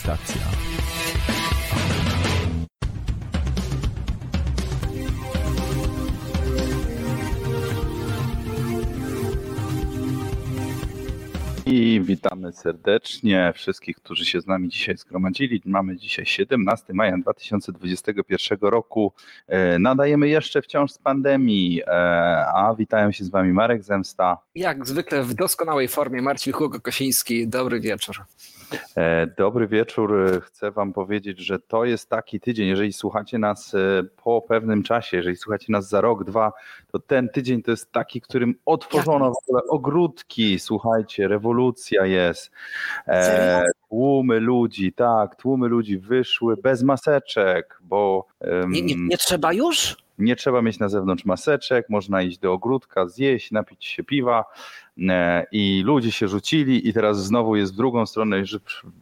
Kontestacja. I witamy serdecznie wszystkich, którzy się z nami dzisiaj zgromadzili. Mamy dzisiaj 17 maja 2021 roku. E, nadajemy jeszcze wciąż z pandemii, e, a witają się z wami Marek Zemsta. Jak zwykle w doskonałej formie Marcin Hugo Kosiński. Dobry wieczór. E, dobry wieczór. Chcę Wam powiedzieć, że to jest taki tydzień. Jeżeli słuchacie nas po pewnym czasie, jeżeli słuchacie nas za rok, dwa, to ten tydzień to jest taki, którym otworzono w ogóle ogródki. Słuchajcie, rewolucja jest. E, tłumy ludzi, tak, tłumy ludzi wyszły bez maseczek, bo. Um, nie, nie, nie trzeba już? Nie trzeba mieć na zewnątrz maseczek, można iść do ogródka, zjeść, napić się piwa e, i ludzie się rzucili i teraz znowu jest w drugą stronę, że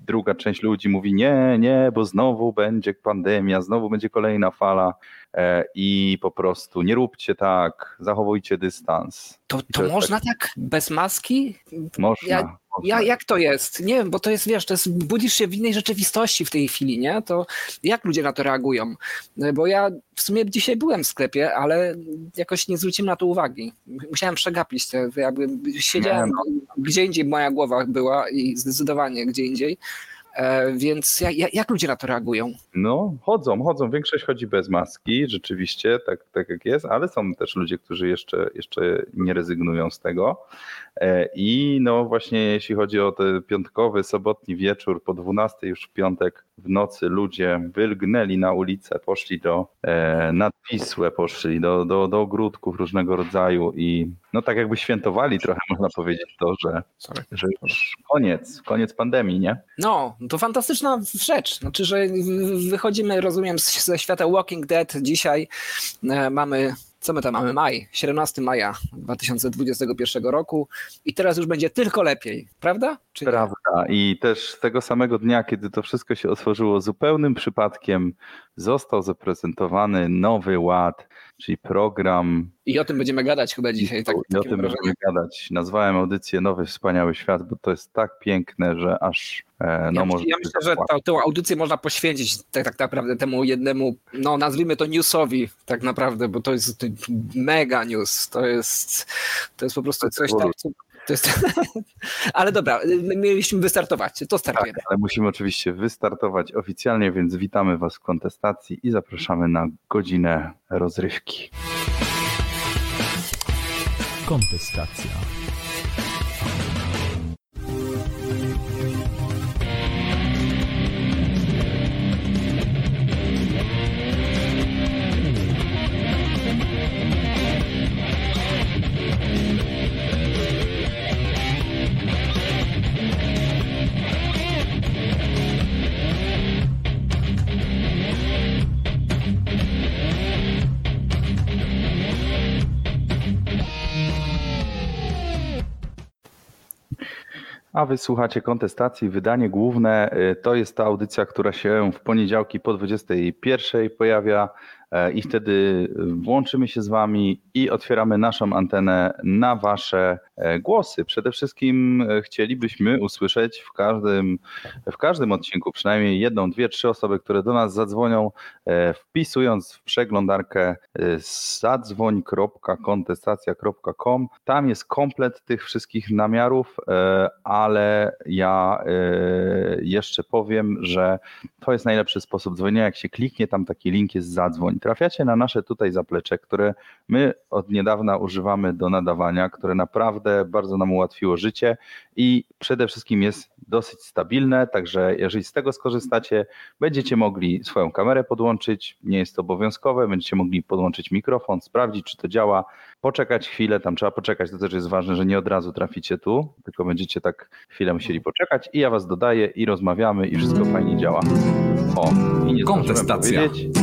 druga część ludzi mówi nie, nie, bo znowu będzie pandemia, znowu będzie kolejna fala e, i po prostu nie róbcie tak, zachowujcie dystans. To, to, to można tak... tak bez maski? Można. Ja ja, jak to jest? Nie wiem, bo to jest, wiesz, to jest, budzisz się w innej rzeczywistości w tej chwili, nie? To jak ludzie na to reagują? Bo ja w sumie dzisiaj byłem w sklepie, ale jakoś nie zwróciłem na to uwagi. Musiałem przegapić te, jakby siedziałem, no. gdzie indziej moja głowa była i zdecydowanie gdzie indziej. E, więc jak, jak, ludzie na to reagują? No, chodzą, chodzą. Większość chodzi bez maski, rzeczywiście, tak, tak jak jest, ale są też ludzie, którzy jeszcze, jeszcze nie rezygnują z tego. E, I no właśnie jeśli chodzi o ten piątkowy, sobotni wieczór, po 12 już w piątek w nocy ludzie wylgnęli na ulicę, poszli do e, nad Wisłę, poszli do, do, do ogródków różnego rodzaju i no tak jakby świętowali trochę można powiedzieć to, że, że już koniec, koniec pandemii, nie? No, to fantastyczna rzecz. Znaczy, że wychodzimy, rozumiem, ze świata Walking Dead dzisiaj. E, mamy co my tam mamy? Maj, 17 maja 2021 roku i teraz już będzie tylko lepiej, prawda? Czy prawda. I też tego samego dnia, kiedy to wszystko się otworzyło zupełnym przypadkiem, został zaprezentowany nowy ład, czyli program. I o tym będziemy gadać chyba dzisiaj. Tak, I o tym wrażenie. będziemy gadać. Nazwałem audycję Nowy Wspaniały Świat, bo to jest tak piękne, że aż e, no ja, może. Ja myślę, że ta, tę audycję można poświęcić tak, tak naprawdę temu jednemu, no nazwijmy to newsowi tak naprawdę, bo to jest mega news. To jest, to jest po prostu coś tak, jest... ale dobra, mieliśmy wystartować, to startujemy. Tak, ale musimy oczywiście wystartować oficjalnie, więc witamy Was w kontestacji i zapraszamy na godzinę rozrywki. Kontestacja. A wysłuchacie kontestacji. Wydanie główne y, to jest ta audycja, która się w poniedziałki po 21 pojawia i wtedy włączymy się z Wami i otwieramy naszą antenę na Wasze e, głosy. Przede wszystkim e, chcielibyśmy usłyszeć w każdym, w każdym odcinku przynajmniej jedną, dwie, trzy osoby, które do nas zadzwonią, wpisując w przeglądarkę zadzwoń.kontestacja.com. Tam jest komplet tych wszystkich namiarów, ale ja jeszcze powiem, że to jest najlepszy sposób dzwonienia. Jak się kliknie, tam taki link jest zadzwoń trafiacie na nasze tutaj zaplecze, które my od niedawna używamy do nadawania, które naprawdę bardzo nam ułatwiło życie i przede wszystkim jest dosyć stabilne, także jeżeli z tego skorzystacie, będziecie mogli swoją kamerę podłączyć, nie jest to obowiązkowe, będziecie mogli podłączyć mikrofon, sprawdzić czy to działa, poczekać chwilę, tam trzeba poczekać, to też jest ważne, że nie od razu traficie tu, tylko będziecie tak chwilę musieli poczekać i ja was dodaję i rozmawiamy i wszystko fajnie działa. O, i nie Kontestacja. powiedzieć.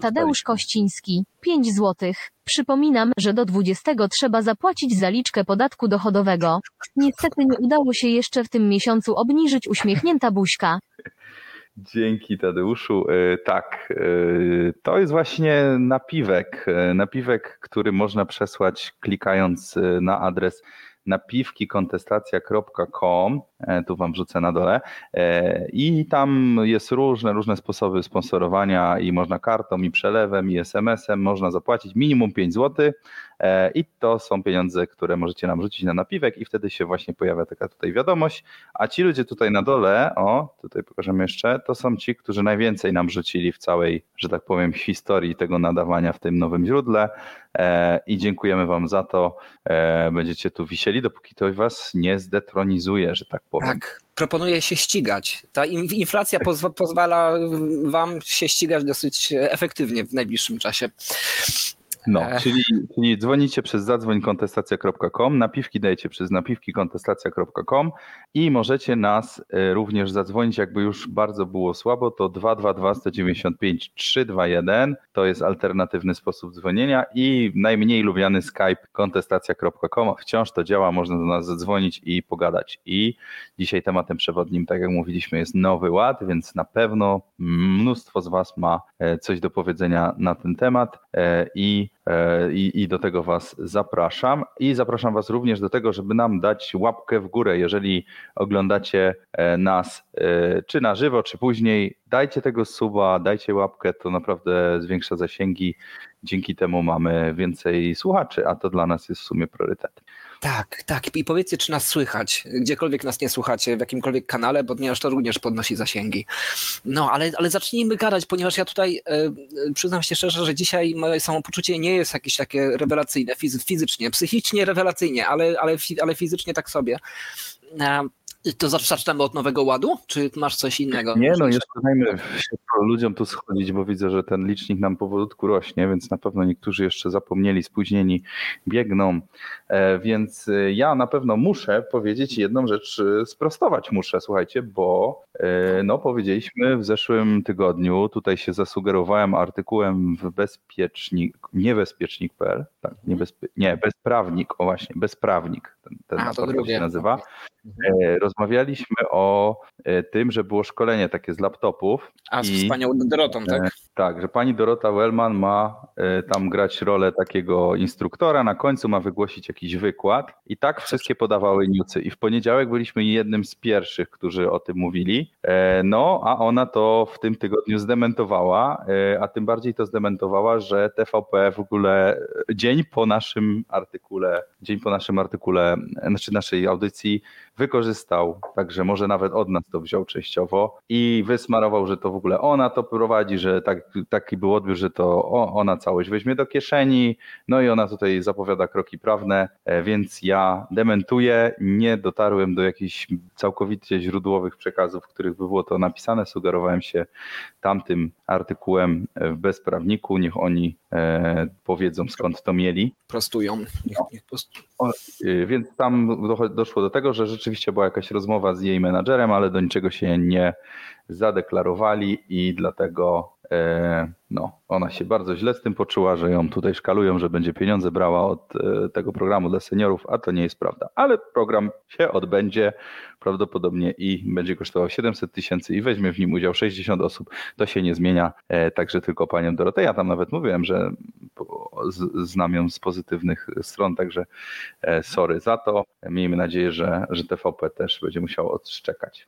Tadeusz Kościński, 5 zł. Przypominam, że do 20 trzeba zapłacić zaliczkę podatku dochodowego. Niestety nie udało się jeszcze w tym miesiącu obniżyć uśmiechnięta buźka. Dzięki Tadeuszu. E, tak, e, to jest właśnie napiwek. E, napiwek, który można przesłać klikając na adres napiwkikontestacja.com, e, tu wam wrzucę na dole. E, i tam jest różne, różne sposoby sponsorowania i można kartą, i przelewem, i SMS-em, można zapłacić minimum 5 zł i to są pieniądze, które możecie nam rzucić na napiwek i wtedy się właśnie pojawia taka tutaj wiadomość, a ci ludzie tutaj na dole, o, tutaj pokażemy jeszcze, to są ci, którzy najwięcej nam rzucili w całej, że tak powiem, historii tego nadawania w tym nowym źródle i dziękujemy wam za to. Będziecie tu wisieli, dopóki to was nie zdetronizuje, że tak powiem. Tak, proponuję się ścigać. Ta inflacja pozwa pozwala wam się ścigać dosyć efektywnie w najbliższym czasie. No, czyli, czyli dzwonicie przez zadzwońkontestacja.com, napiwki dajecie przez napiwkikontestacja.com i możecie nas e, również zadzwonić, jakby już bardzo było słabo, to 222 195 321, to jest alternatywny sposób dzwonienia i najmniej lubiany Skype kontestacja.com, wciąż to działa, można do nas zadzwonić i pogadać. I dzisiaj tematem przewodnim, tak jak mówiliśmy, jest Nowy Ład, więc na pewno mnóstwo z Was ma e, coś do powiedzenia na ten temat e, i E, I, I, do tego Was zapraszam. I zapraszam Was również do tego, żeby nam dać łapkę w górę. Jeżeli oglądacie e, nas e, czy na żywo, czy później, dajcie tego suba, dajcie łapkę, to naprawdę zwiększa zasięgi. Dzięki temu mamy więcej słuchaczy, a to dla nas jest w sumie priorytet. Tak, tak. I powiedzcie, czy nas słychać, gdziekolwiek nas nie słuchacie, w jakimkolwiek kanale, ponieważ to również podnosi zasięgi. No, ale, ale zacznijmy gadać, ponieważ ja tutaj e, przyznam się szczerze, że dzisiaj moje samopoczucie nie jest jakieś takie rewelacyjne, fizycznie, psychicznie rewelacyjnie, ale, ale, ale fizycznie tak sobie. To zaczynamy od nowego ładu, czy masz coś innego? Nie, no jeszcze dajmy się ludziom tu schodzić, bo widzę, że ten licznik nam powolutku rośnie, więc na pewno niektórzy jeszcze zapomnieli, spóźnieni, biegną, e, więc e, ja na pewno muszę powiedzieć jedną rzecz, e, sprostować muszę, słuchajcie, bo no powiedzieliśmy w zeszłym tygodniu, tutaj się zasugerowałem artykułem w bezpiecznik, niebezpiecznik.pl, tak, niebezpie, nie, bezprawnik, o właśnie, bezprawnik, ten, ten A, to się nazywa, E, rozmawialiśmy o e, tym, że było szkolenie takie z laptopów. A z i, panią Dorotą, tak? E, tak, że pani Dorota Wellman ma tam grać rolę takiego instruktora, na końcu ma wygłosić jakiś wykład i tak wszystkie podawały newsy. I w poniedziałek byliśmy jednym z pierwszych, którzy o tym mówili. No, a ona to w tym tygodniu zdementowała, a tym bardziej to zdementowała, że TVP w ogóle dzień po naszym artykule, dzień po naszym artykule, znaczy naszej audycji wykorzystał, także może nawet od nas to wziął częściowo i wysmarował, że to w ogóle ona to prowadzi, że tak, taki był odbiór, że to ona całość weźmie do kieszeni, no i ona tutaj zapowiada kroki prawne, e, więc ja dementuję, nie dotarłem do jakichś całkowicie źródłowych przekazów, w których by było to napisane, sugerowałem się tamtym artykułem w bezprawniku, niech oni e, powiedzą skąd to mieli. Prostują. Niech, niech prostują. O, y, więc tam doszło do tego, że rzeczywiście była jakaś rozmowa z jej menadżerem, ale do niczego się nie zadeklarowali i dlatego no, ona się bardzo źle z tym poczuła, że ją tutaj szkalują, że będzie pieniądze brała od e, tego programu dla seniorów, a to nie jest prawda. Ale program się odbędzie prawdopodobnie i będzie kosztował 700 tysięcy i weźmie w nim udział 60 osób. To się nie zmienia, e, także tylko panią Dorotę. Ja tam nawet mówiłem, że znam ją z pozytywnych stron, także sorry za to. Miejmy nadzieję, że, że TVP też będzie musiał odszczekać.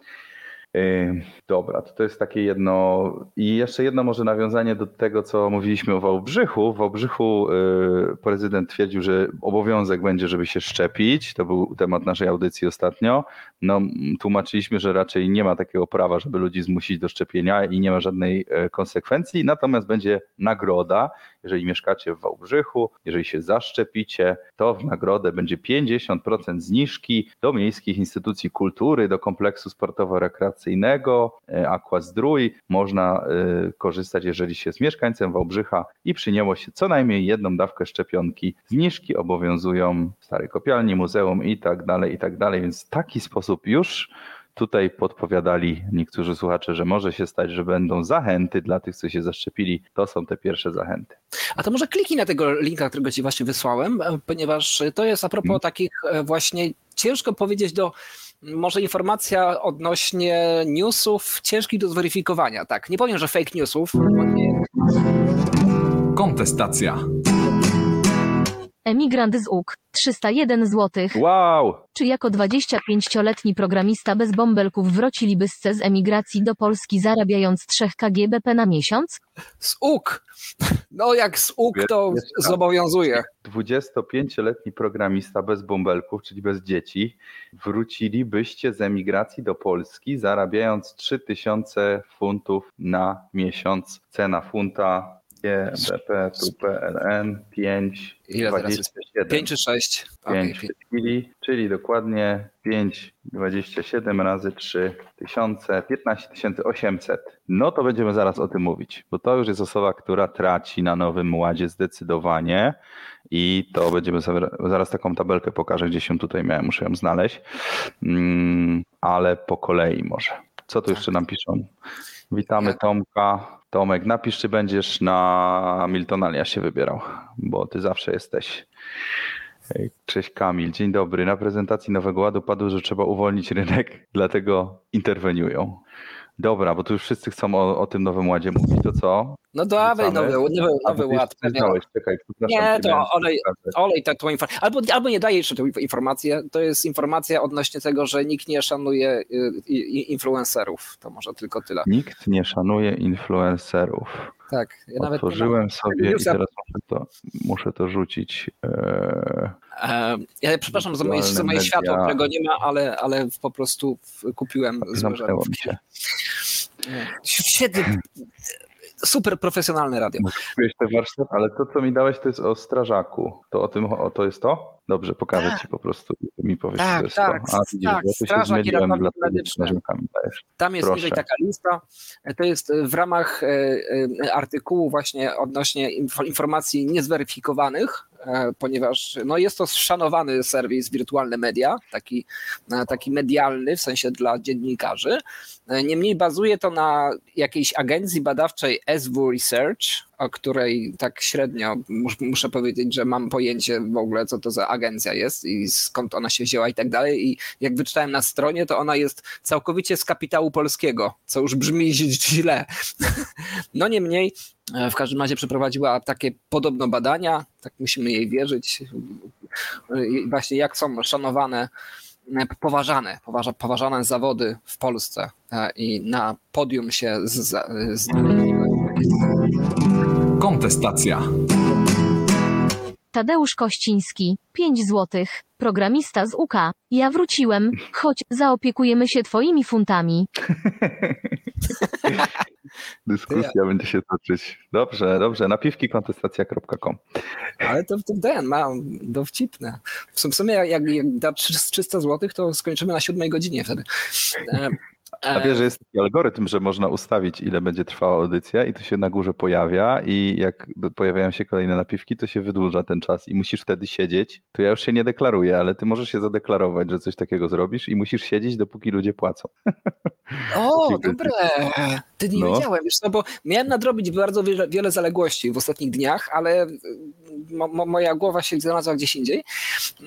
Dobra, to, to jest takie jedno. I jeszcze jedno może nawiązanie do tego, co mówiliśmy o Wałbrzychu. W Wałbrzychu yy, prezydent twierdził, że obowiązek będzie, żeby się szczepić. To był temat naszej audycji ostatnio. No, tłumaczyliśmy, że raczej nie ma takiego prawa, żeby ludzi zmusić do szczepienia i nie ma żadnej e, konsekwencji. Natomiast będzie nagroda, jeżeli mieszkacie w Wałbrzychu, jeżeli się zaszczepicie, to w nagrodę będzie 50% zniżki do miejskich instytucji kultury, do kompleksu sportowo-rekreacyjnego, e, Aquazdrój. Można e, korzystać, jeżeli się jest mieszkańcem Wałbrzycha i przyjęło się co najmniej jedną dawkę szczepionki. Zniżki obowiązują w Starej Kopialni, Muzeum i tak dalej, i tak dalej, więc taki sposób już Tutaj podpowiadali niektórzy słuchacze, że może się stać, że będą zachęty dla tych, co się zaszczepili. To są te pierwsze zachęty. A to może kliknij na tego linka, którego ci właśnie wysłałem, e, ponieważ to jest a propos hmm. takich właśnie ciężko powiedzieć do może informacja odnośnie newsów ciężkich do zweryfikowania. Tak, nie powiem, że fake newsów. Nie... Kontestacja. Emigrant z UK 301 zł. Wow! Czy jako 25-letni programista bez bąbelków wrócilibysce z emigracji do Polski zarabiając 3 KGBP na miesiąc? Z UK. No jak z UK to zobowiązuje. 25-letni programista bez bąbelków, czyli bez dzieci, wrócilibyście z emigracji do Polski, zarabiając 3000 funtów na miesiąc. Cena funta GBP tu PLN 5, Ile teraz jest? 27. 5 czy 6? 5 w tej chwili, czyli dokładnie 5, 27 razy 3 tysiące, 15 800. No to będziemy zaraz o tym mówić, bo to już jest osoba, która traci na Nowym Ładzie zdecydowanie i to będziemy zaraz taką tabelkę pokażę, gdzieś ją tutaj miałem, muszę ją znaleźć, mm, ale po kolei może. Co tu jeszcze nam piszą? Witamy? Tomka. Tomek, napisz, czy będziesz na Miltonalia się wybierał, bo ty zawsze jesteś. Cześć Kamil, dzień dobry. Na prezentacji Nowego Ładu padło, że trzeba uwolnić rynek, dlatego interweniują. Dobra, bo tu już wszyscy chcą o, o tym Nowym Ładzie mówić, to co? No dawaj nowy, nowy, nowy ład. czekaj. Nie, to olej, olej ta, tą informację. Albo, albo nie daje jeszcze tą informację. To jest informacja odnośnie tego, że nikt nie szanuje y, influencerów. To może tylko tyle. Nikt nie szanuje influencerów. Tak. Ja nawet nie mam- Otworzyłem sobie i teraz muszę to, muszę to rzucić. Eee, Ja przepraszam za moje, za moje światło, którego nie ma, ale, ale po prostu kupiłem złe zamknęło mi się. Świetny, super profesjonalne radio. Warsztat, ale to, co mi dałeś, to jest o strażaku. To o tym, o, to jest to? Dobrze, pokażę Tak. ci po prostu. Mi powiesz, Tak, co tak, to. A, widzisz, tak, ja strażak i ratownik medyczny. Tam jest Proszę. niżej taka lista. To jest w ramach e, e, artykułu właśnie odnośnie inf- informacji niezweryfikowanych, e, ponieważ no jest to szanowany serwis Wirtualne Media, taki, e, taki medialny, w sensie dla dziennikarzy. E, Niemniej bazuje to na jakiejś agencji badawczej SW Research, o której tak średnio mus- muszę powiedzieć, że mam pojęcie w ogóle, co to za agencja jest i skąd ona się wzięła i tak dalej. I jak wyczytałem na stronie, to ona jest całkowicie z kapitału polskiego, co już brzmi źle. No niemniej, e, w każdym razie przeprowadziła takie podobno badania, tak musimy jej wierzyć, e, właśnie jak są szanowane, e, poważane, poważa, poważane zawody w Polsce e, i na podium się z, z, z Kontestacja. Tadeusz Kościński 5 zł. Programista z UK. Ja wróciłem. Chodź, zaopiekujemy się twoimi funtami. Dyskusja będzie się toczyć. Dobrze, dobrze. Napiwkikontestacja.com. Ale to, to ten, ma dowcipne. W sum- w sumie jak, jak, jak da 300 zł, to skończymy na siódmej godzinie wtedy. E, A wiesz, że jest taki algorytm, że można ustawić, ile będzie trwała audycja i to się na górze pojawia i jak pojawiają się kolejne napiwki, to się wydłuża ten czas i musisz wtedy siedzieć. To ja już się nie deklaruję, ale ty możesz się zadeklarować, że coś takiego zrobisz i musisz siedzieć, dopóki ludzie płacą. O, dobre. Ty nie No. wiedziałem, wiesz, no bo miałem nadrobić bardzo wiele, wiele zaległości w ostatnich dniach, ale mo, mo, moja głowa się znalazła gdzieś indziej,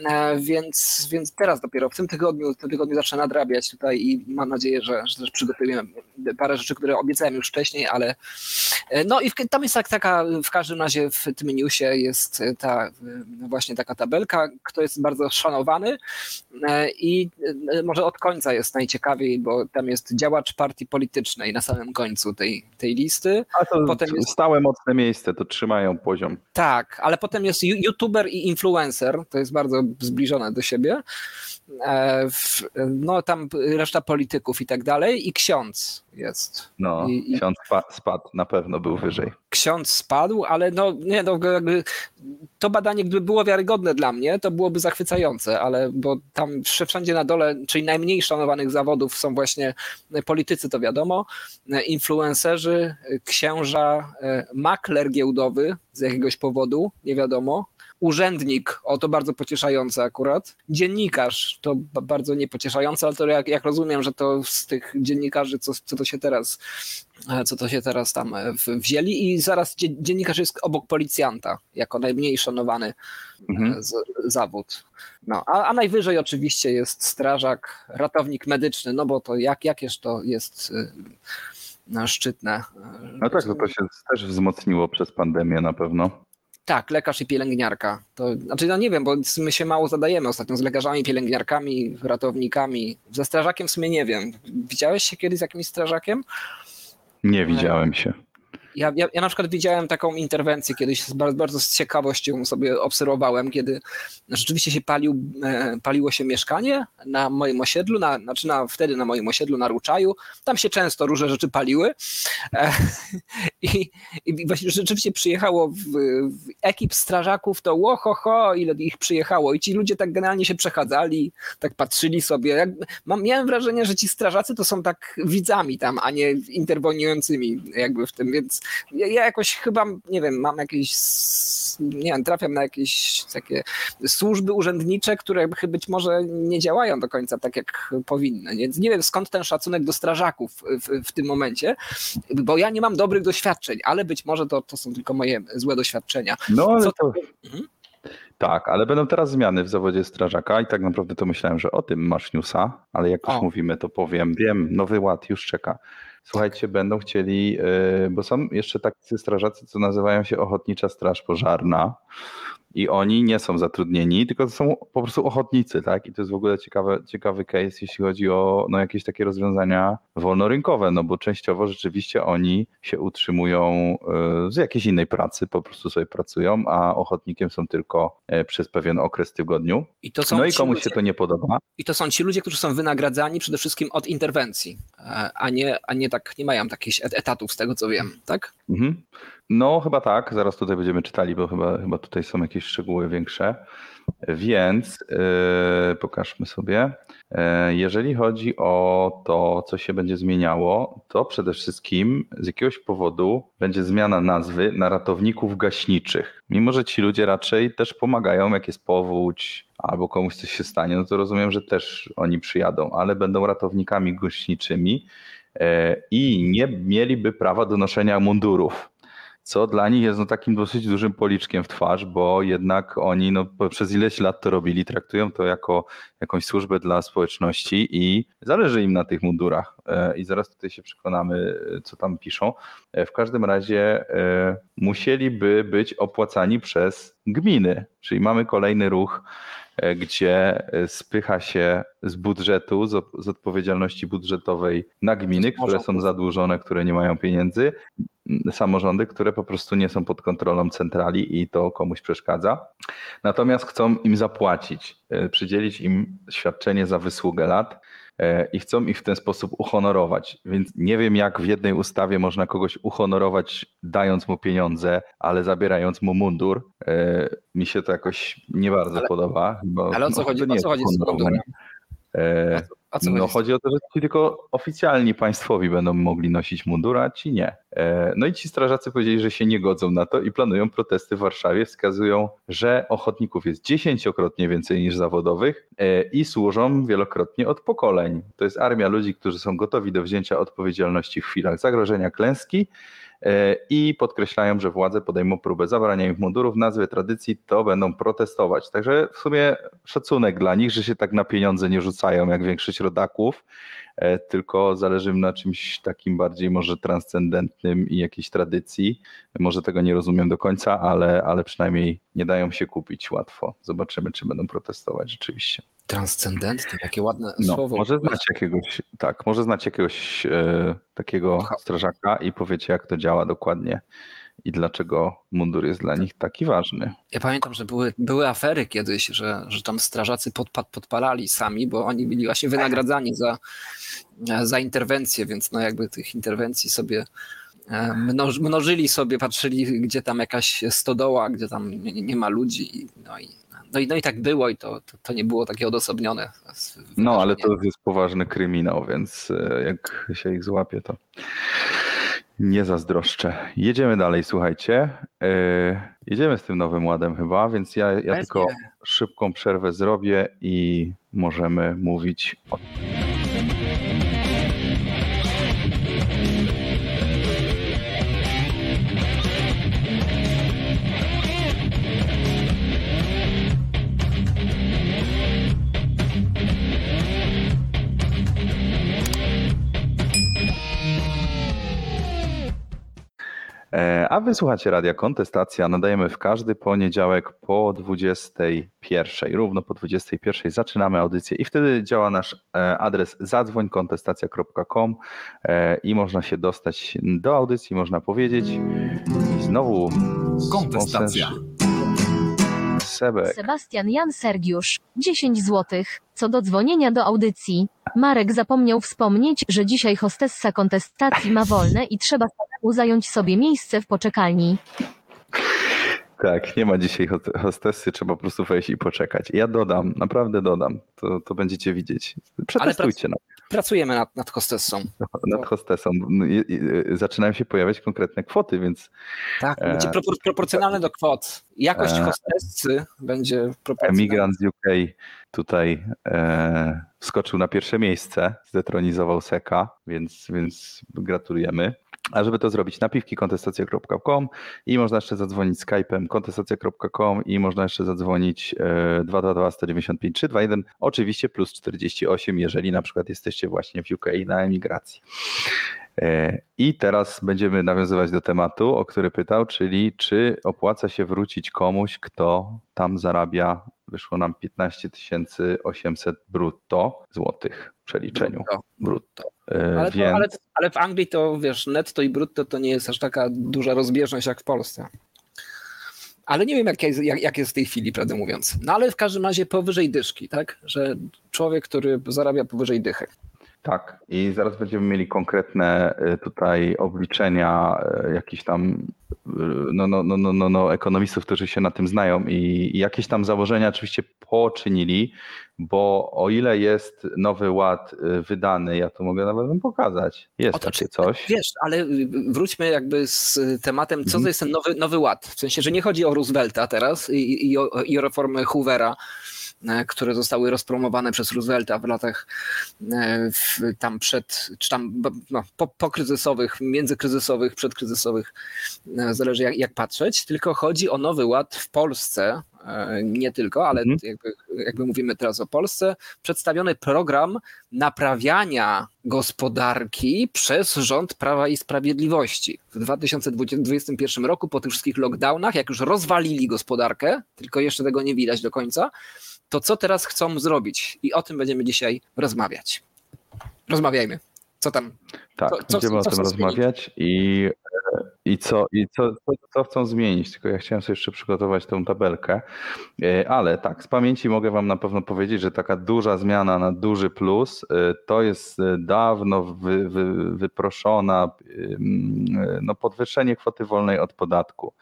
e, więc, więc teraz dopiero w tym tygodniu, w tym tygodniu zacznę nadrabiać tutaj i mam nadzieję, że, że też przygotujemy parę rzeczy, które obiecałem już wcześniej, ale e, no i w, tam jest tak, taka, w każdym razie w tym newsie jest ta e, właśnie taka tabelka, kto jest bardzo szanowany i może od końca jest najciekawiej, bo tam jest działacz partii politycznej na samym końcu tej, tej listy. A to Potem jest- stałe, mocne miejsce, to trzymają poziom. Tak, ale potem jest youtuber i influencer, to jest bardzo zbliżone do siebie. E, w- No tam reszta polityków i tak dalej i ksiądz jest. No, I- ksiądz spa- spadł, na pewno był wyżej. Ksiądz spadł, ale no nie, no jakby to badanie gdyby było wiarygodne dla mnie, to byłoby zachwycające, ale bo tam wszędzie na dole, czyli najmniej szanowanych zawodów są właśnie politycy, to wiadomo, influencerzy, księża, makler giełdowy z jakiegoś powodu, nie wiadomo, urzędnik, o to bardzo pocieszające akurat, dziennikarz, to ba- bardzo niepocieszające, ale to jak, jak rozumiem, że to z tych dziennikarzy, co, co to się teraz e, co to się teraz tam e, wzięli i zaraz dzie- dziennikarz jest obok policjanta, jako najmniej szanowany e, Mhm. z, zawód. No, a, a najwyżej oczywiście jest strażak, ratownik medyczny, no bo to jak, jakież to jest no, szczytne. No tak, to, to się też wzmocniło przez pandemię na pewno. Tak, lekarz i pielęgniarka. To, znaczy, no nie wiem, bo my się mało zadajemy ostatnio z lekarzami, pielęgniarkami, ratownikami. Ze strażakiem w sumie nie wiem. Widziałeś się kiedyś z jakimś strażakiem? Nie widziałem się. Ja, ja, ja, na przykład widziałem taką interwencję kiedyś, bardzo, bardzo z ciekawością sobie obserwowałem, kiedy rzeczywiście się palił, e, paliło się mieszkanie na moim osiedlu, na, znaczy na, wtedy na moim osiedlu na Ruczaju. Tam się często różne rzeczy paliły. E, I, i właśnie rzeczywiście przyjechało w, w ekip strażaków, to łohoho, ile ich przyjechało. I ci ludzie tak generalnie się przechadzali, tak patrzyli sobie. Jak, mam, miałem wrażenie, że ci strażacy to są tak widzami tam, a nie interweniującymi jakby w tym, więc ja, ja, jakoś chyba, nie wiem, mam jakieś, nie wiem, trafiam na jakieś takie służby urzędnicze, które być może nie działają do końca tak, jak powinny. Więc nie wiem, skąd ten szacunek do strażaków w, w tym momencie, bo ja nie mam dobrych doświadczeń, ale być może to, to są tylko moje złe doświadczenia. No, ale Co to... Mhm. Tak, ale będą teraz zmiany w zawodzie strażaka i tak naprawdę to myślałem, że o tym masz newsa, ale jak już o. mówimy, to powiem, wiem, nowy ład już czeka. Słuchajcie, będą chcieli, y, bo są jeszcze tacy strażacy, co nazywają się Ochotnicza Straż Pożarna i oni nie są zatrudnieni, tylko to są po prostu ochotnicy, tak? I to jest w ogóle ciekawy, ciekawy case, jeśli chodzi o no, jakieś takie rozwiązania wolnorynkowe, no bo częściowo rzeczywiście oni się utrzymują y, z jakiejś innej pracy, po prostu sobie pracują, a ochotnikiem są tylko y, przez pewien okres w tygodniu. I no i komuś ludzie, się to nie podoba. I to są ci ludzie, którzy są wynagradzani przede wszystkim od interwencji, e, a nie, a nie tak, nie mają takich etatów z tego co wiem, tak? Mhm. No, chyba tak. Zaraz tutaj będziemy czytali, bo chyba, chyba tutaj są jakieś szczegóły większe. Więc yy, pokażmy sobie. Yy, jeżeli chodzi o to, co się będzie zmieniało, to przede wszystkim z jakiegoś powodu będzie zmiana nazwy na ratowników gaśniczych. Mimo, że ci ludzie raczej też pomagają, jak jest powódź albo komuś coś się stanie, no to rozumiem, że też oni przyjadą, ale będą ratownikami gaśniczymi yy, i nie mieliby prawa do noszenia mundurów co dla nich jest no takim dosyć dużym policzkiem w twarz, bo jednak oni no, przez ileś lat to robili, traktują to jako jakąś służbę dla społeczności i zależy im na tych mundurach. E, I zaraz tutaj się przekonamy, co tam piszą. E, w każdym razie e, musieliby być opłacani przez gminy, czyli mamy kolejny ruch gdzie spycha się z budżetu, z odpowiedzialności budżetowej na gminy, które są zadłużone, które nie mają pieniędzy, samorządy, które po prostu nie są pod kontrolą centrali i to komuś przeszkadza. Natomiast chcą im zapłacić, e, przydzielić im świadczenie za wysługę lat E, i chcą ich w ten sposób uhonorować. Więc nie wiem, jak w jednej ustawie można kogoś uhonorować, dając mu pieniądze, ale zabierając mu mundur. E, mi się to jakoś nie bardzo ale, podoba. Bo, ale o co no, chodzi, o co chodzi z mundurem? E, no chodzi o to, że ci tylko oficjalni państwowi będą mogli nosić mundur, a ci nie. E, no i ci strażacy powiedzieli, że się nie godzą na to i planują protesty w Warszawie. Wskazują, że ochotników jest dziesięciokrotnie więcej niż zawodowych e, i służą wielokrotnie od pokoleń. To jest armia ludzi, którzy są gotowi do wzięcia odpowiedzialności w chwilach zagrożenia klęski E, i podkreślają, że władze podejmą próbę zabrania im mundurów, nazwy tradycji, to będą protestować. Także w sumie szacunek dla nich, że się tak na pieniądze nie rzucają jak większość rodaków, e, tylko zależy im na czymś takim bardziej może transcendentnym i jakiejś tradycji. Może tego nie rozumiem do końca, ale, ale przynajmniej nie dają się kupić łatwo. Zobaczymy, czy będą protestować rzeczywiście. Transcendentny, takie ładne no, słowo. Może znać jakiegoś, tak, może znać jakiegoś e, takiego strażaka i powiecie, jak to działa dokładnie i dlaczego mundur jest dla nich taki ważny. Ja pamiętam, że były, były afery kiedyś, że, że tam strażacy podpad, podpalali sami, bo oni byli właśnie wynagradzani za, za interwencje, więc no jakby tych interwencji sobie e, mnożyli sobie, patrzyli, gdzie tam jakaś stodoła, gdzie tam nie, nie ma ludzi. No i no i, no i tak było i to, to, to nie było takie odosobnione. No, ale to jest poważny kryminał, więc e, jak się ich złapie, to nie zazdroszczę. Jedziemy dalej, słuchajcie. Yy, jedziemy z tym nowym ładem chyba, więc ja, ja tylko szybką przerwę zrobię i możemy mówić o a wysłuchacie Radia Kontestacja. Nadajemy w każdy poniedziałek po 21. Równo po 21 zaczynamy audycję i wtedy działa nasz e, adres zadzwońkontestacja.com e, i można się dostać do audycji, można powiedzieć. I znowu Kontestacja. Sebek. Sebastian Jan Sergiusz, 10 zł. Co do dzwonienia do audycji. Marek zapomniał wspomnieć, że dzisiaj hostessa kontestacji ma wolne i trzeba zająć sobie miejsce w poczekalni. Tak, nie ma dzisiaj hostessy, trzeba po prostu wejść i poczekać. Ja dodam, naprawdę dodam, to, to będziecie widzieć. Przetestujcie nad, Pracujemy nad, nad hostessą. nad hostessą. I- Zaczynają się pojawiać konkretne kwoty, więc Tak, E, będzie propor- proporcjonalne do kwot. Jakość e, hostessy będzie proporcjonalna. emigrant z UK tutaj e, wskoczył na pierwsze miejsce, zdetronizował Seka, więc, więc gratulujemy. A żeby to zrobić, napiwki kontestacja.com i można jeszcze zadzwonić Skype'em kontestacja.com i można jeszcze zadzwonić e, 222 195 321, oczywiście plus 48, jeżeli na przykład jesteście właśnie w UK na emigracji. E, I teraz będziemy nawiązywać do tematu, o który pytał, czyli czy opłaca się wrócić komuś, kto tam zarabia, wyszło nam 15 800 brutto złotych przeliczeniu. Brutto. Brutto. E, Ale, to, Więc ale, ale w Anglii to wiesz, netto i brutto to nie jest aż taka duża rozbieżność jak w Polsce. Ale nie wiem, jak jest, jak, jak jest w tej chwili, prawdę mówiąc. No ale w każdym razie powyżej dyszki, tak? Że człowiek, który zarabia powyżej dychy. Tak, i zaraz będziemy mieli konkretne y, tutaj obliczenia y, jakichś tam y, no, no, no, no, no, no, ekonomistów, którzy się na tym znają i, i jakieś tam założenia oczywiście poczynili, bo o ile jest nowy ład y, wydany, ja to mogę nawet wam pokazać. Jest O to takie czy- coś. Wiesz, ale y, wróćmy jakby z tematem, co Mhm. to jest ten nowy, nowy ład. W sensie, że nie chodzi o Roosevelta teraz i, i, o, i o reformy Hoovera, e, które zostały rozpromowane przez Roosevelta w latach e, w, tam przed, czy tam no, po, pokryzysowych, międzykryzysowych, przedkryzysowych, e, zależy jak, jak patrzeć, tylko chodzi o nowy ład w Polsce, e, nie tylko, ale Mhm. jakby, jakby mówimy teraz o Polsce, przedstawiony program naprawiania gospodarki przez rząd Prawa i Sprawiedliwości. W 2021 roku, po tych wszystkich lockdownach, jak już rozwalili gospodarkę, tylko jeszcze tego nie widać do końca, to co teraz chcą zrobić? I o tym będziemy dzisiaj rozmawiać. Rozmawiajmy. Co tam? Tak, Co- co- będziemy o tym rozmawiać i, i, co, i co, co, co chcą zmienić. Tylko ja chciałem sobie jeszcze przygotować tą tabelkę, E, ale tak, z pamięci mogę wam na pewno powiedzieć, że taka duża zmiana na duży plus e, to jest e, dawno wy, wy, wyproszona no, podwyższenie kwoty wolnej od podatku.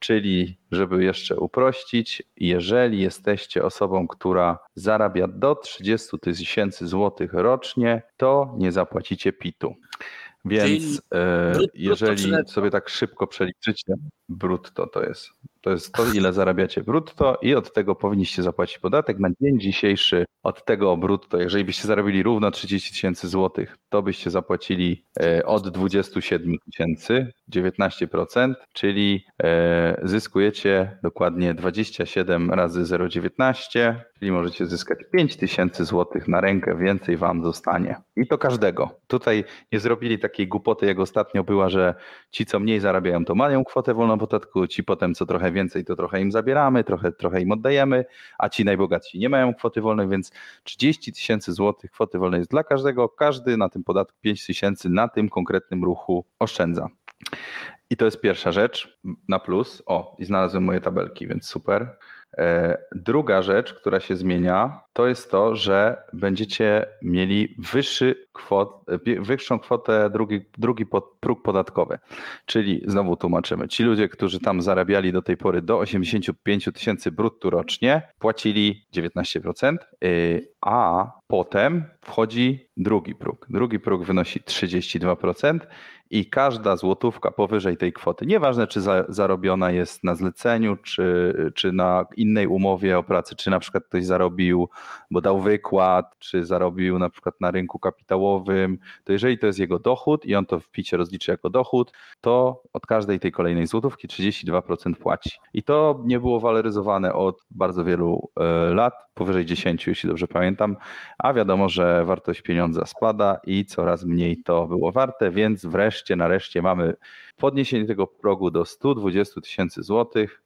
Czyli, żeby jeszcze uprościć, jeżeli jesteście osobą, która zarabia do 30 tysięcy złotych rocznie, to nie zapłacicie PIT-u. Więc e, jeżeli sobie tak szybko przeliczycie, brutto to jest. To jest to, ile zarabiacie brutto i od tego powinniście zapłacić podatek. Na dzień dzisiejszy od tego brutto, jeżeli byście zarobili równo 30 tysięcy złotych, to byście zapłacili e, od 27 tysięcy 19%, czyli e, zyskujecie dokładnie 27 razy 0,19, czyli możecie zyskać 5 tysięcy złotych na rękę, więcej wam zostanie. I to każdego. Tutaj nie zrobili takiej głupoty, jak ostatnio była, że ci, co mniej zarabiają, to mają kwotę wolną podatku, ci potem, co trochę więcej, to trochę im zabieramy, trochę, trochę im oddajemy, a ci najbogatsi nie mają kwoty wolnej, więc 30 tysięcy złotych kwoty wolnej jest dla każdego. Każdy na tym podatku 5 tysięcy na tym konkretnym ruchu oszczędza. I to jest pierwsza rzecz na plus. O, i znalazłem moje tabelki, więc super. E, Druga rzecz, która się zmienia, to jest to, że będziecie mieli wyższy kwot, wyższą kwotę, drugi, drugi pod, próg podatkowy. Czyli znowu tłumaczymy, ci ludzie, którzy tam zarabiali do tej pory do 85 tysięcy brutto rocznie, płacili 19%, y, a potem wchodzi drugi próg. Drugi próg wynosi 32% i każda złotówka powyżej tej kwoty, nieważne czy za, zarobiona jest na zleceniu, czy, czy na innej umowie o pracy, czy na przykład ktoś zarobił, bo dał wykład, czy zarobił na przykład na rynku kapitałowym, to jeżeli to jest jego dochód i on to w picie rozliczy jako dochód, to od każdej tej kolejnej złotówki 32% płaci. I to nie było waloryzowane od bardzo wielu e, lat, powyżej 10, jeśli dobrze pamiętam, a wiadomo, że wartość pieniądza spada i coraz mniej to było warte, więc wreszcie, nareszcie mamy podniesienie tego progu do 120 tysięcy złotych,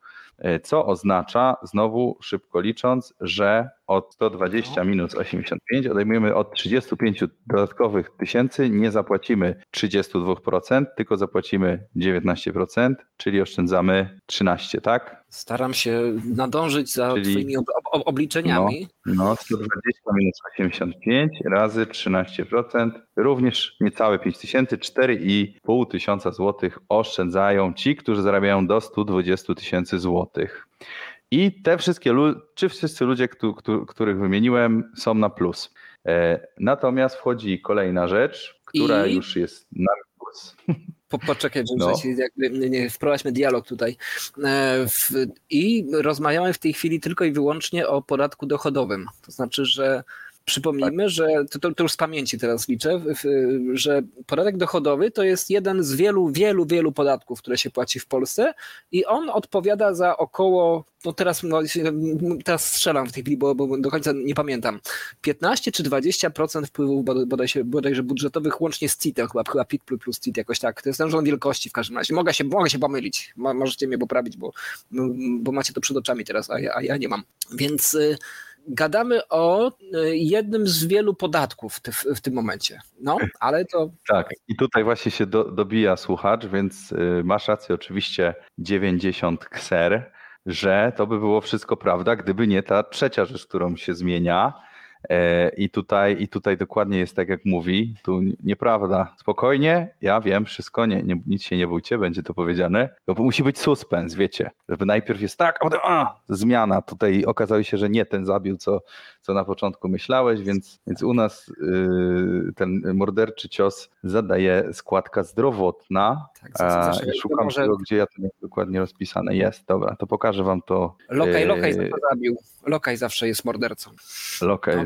co oznacza, znowu szybko licząc, że od 120 minus 85 odejmujemy od 35 dodatkowych tysięcy, nie zapłacimy 32%, tylko zapłacimy 19%, czyli oszczędzamy 13, tak? Staram się nadążyć za czyli, twoimi ob obliczeniami. No, no, 120 minus 85 razy 13%, również niecałe 5 tysięcy, 4,5 tysiąca złotych oszczędzają ci, którzy zarabiają do 120 tysięcy złotych. I te wszystkie, czy wszyscy ludzie, których wymieniłem, są na plus. E, natomiast wchodzi kolejna rzecz, która I... już jest na plus. Po, poczekaj, że no. jakby nie, nie, wprowadźmy dialog tutaj. E, w, I rozmawiamy w tej chwili tylko i wyłącznie o podatku dochodowym. To znaczy, że Przypomnijmy, tak. że to, to, już z pamięci teraz liczę, że podatek dochodowy to jest jeden z wielu, wielu, wielu podatków, które się płaci w Polsce i on odpowiada za około, no teraz, no, teraz strzelam w tej chwili, bo, bo do końca nie pamiętam, 15 czy 20% wpływów bodajże, bodajże budżetowych łącznie z CIT, chyba, chyba PIT plus CIT jakoś tak. To jest ten rząd wielkości w każdym razie. Mogę się, mogę się pomylić, możecie mnie poprawić, bo, bo macie to przed oczami teraz, a ja, a ja nie mam. Więc y, gadamy o e, jednym z wielu podatków w, tym momencie. No, ale to. Tak, i tutaj właśnie się do, dobija słuchacz, więc y, masz rację, oczywiście 90 kser, że to by było wszystko prawda, gdyby nie ta trzecia rzecz, którą się zmienia I tutaj, I tutaj dokładnie jest tak, jak mówi. Tu nieprawda. Spokojnie, ja wiem wszystko, nie, nie, nic się nie bójcie, będzie to powiedziane. Bo musi być suspens, wiecie. Żeby najpierw jest tak, a potem a, zmiana. Tutaj okazało się, że nie ten zabił, co, co na początku myślałeś, więc, więc u nas yy, ten morderczy cios zadaje składka zdrowotna. Tak, a, szukam może... tego, gdzie ja to dokładnie rozpisane jest. Dobra, to pokażę wam to. Lokaj, Lokaj yy... zabił. Lokaj zawsze jest mordercą. Lokaj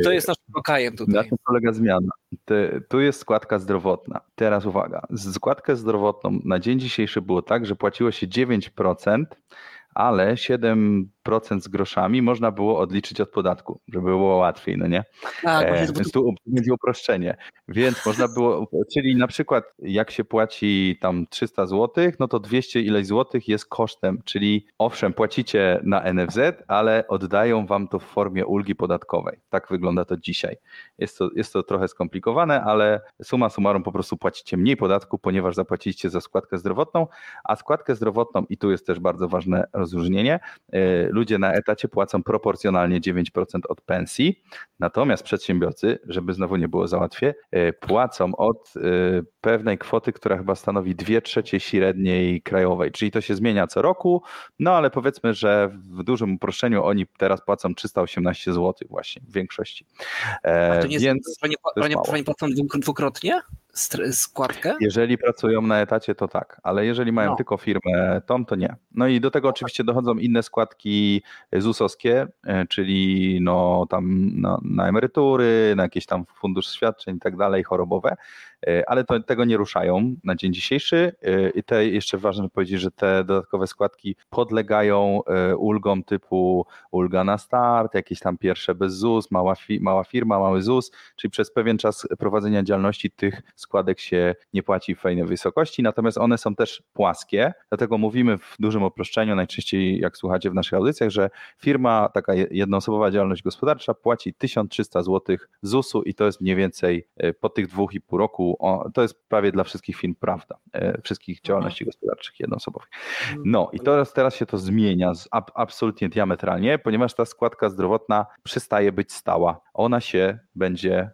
kto jest naszym lokajem tutaj? Na tym polega zmiana. tu jest składka zdrowotna. Teraz uwaga. Składkę zdrowotną na dzień dzisiejszy było tak, że płaciło się 9%, ale 7% z groszami można było odliczyć od podatku, żeby było łatwiej, no nie? Tak, e, więc tu będzie uproszczenie. Więc można było, czyli na przykład jak się płaci tam 300 zł, no to 200 ileś złotych jest kosztem, czyli owszem, płacicie na NFZ, ale oddają wam to w formie ulgi podatkowej. Tak wygląda to dzisiaj. Jest to, jest to trochę skomplikowane, ale suma summarum po prostu płacicie mniej podatku, ponieważ zapłaciliście za składkę zdrowotną, a składkę zdrowotną, i tu jest też bardzo ważne rozróżnienie, e, ludzie na etacie płacą proporcjonalnie 9% od pensji, natomiast przedsiębiorcy, żeby znowu nie było załatwie, e, płacą od e, pewnej kwoty, która chyba stanowi 2 trzecie średniej krajowej, czyli to się zmienia co roku, no ale powiedzmy, że w dużym uproszczeniu oni teraz płacą 318 zł właśnie w większości. A to nie Więc jest, oni, oni, oni płacą dwukrotnie? Składkę? Jeżeli pracują na etacie, to tak, ale jeżeli mają no. tylko firmę tą, to nie. No i do tego oczywiście dochodzą inne składki ZUS-owskie, e, czyli no tam na, na emerytury, na jakieś tam fundusz świadczeń i tak dalej, chorobowe, ale to, tego nie ruszają na dzień dzisiejszy. E, i te jeszcze ważne powiedzieć, że te dodatkowe składki podlegają ulgom typu ulga na start, jakieś tam pierwsze bez ZUS, mała, fi, mała firma, mały ZUS, czyli przez pewien czas prowadzenia działalności tych składek się nie płaci w fajnej wysokości, natomiast one są też płaskie, dlatego mówimy w dużym uproszczeniu, najczęściej jak słuchacie w naszych audycjach, że firma, taka jednoosobowa działalność gospodarcza płaci 1300 zł ZUS-u i to jest mniej więcej e, po tych dwóch i pół roku, to jest prawie dla wszystkich firm prawda, e, wszystkich działalności gospodarczych jednoosobowych. No i teraz, teraz się to zmienia absolutnie diametralnie, ponieważ ta składka zdrowotna przestaje być stała. Ona się będzie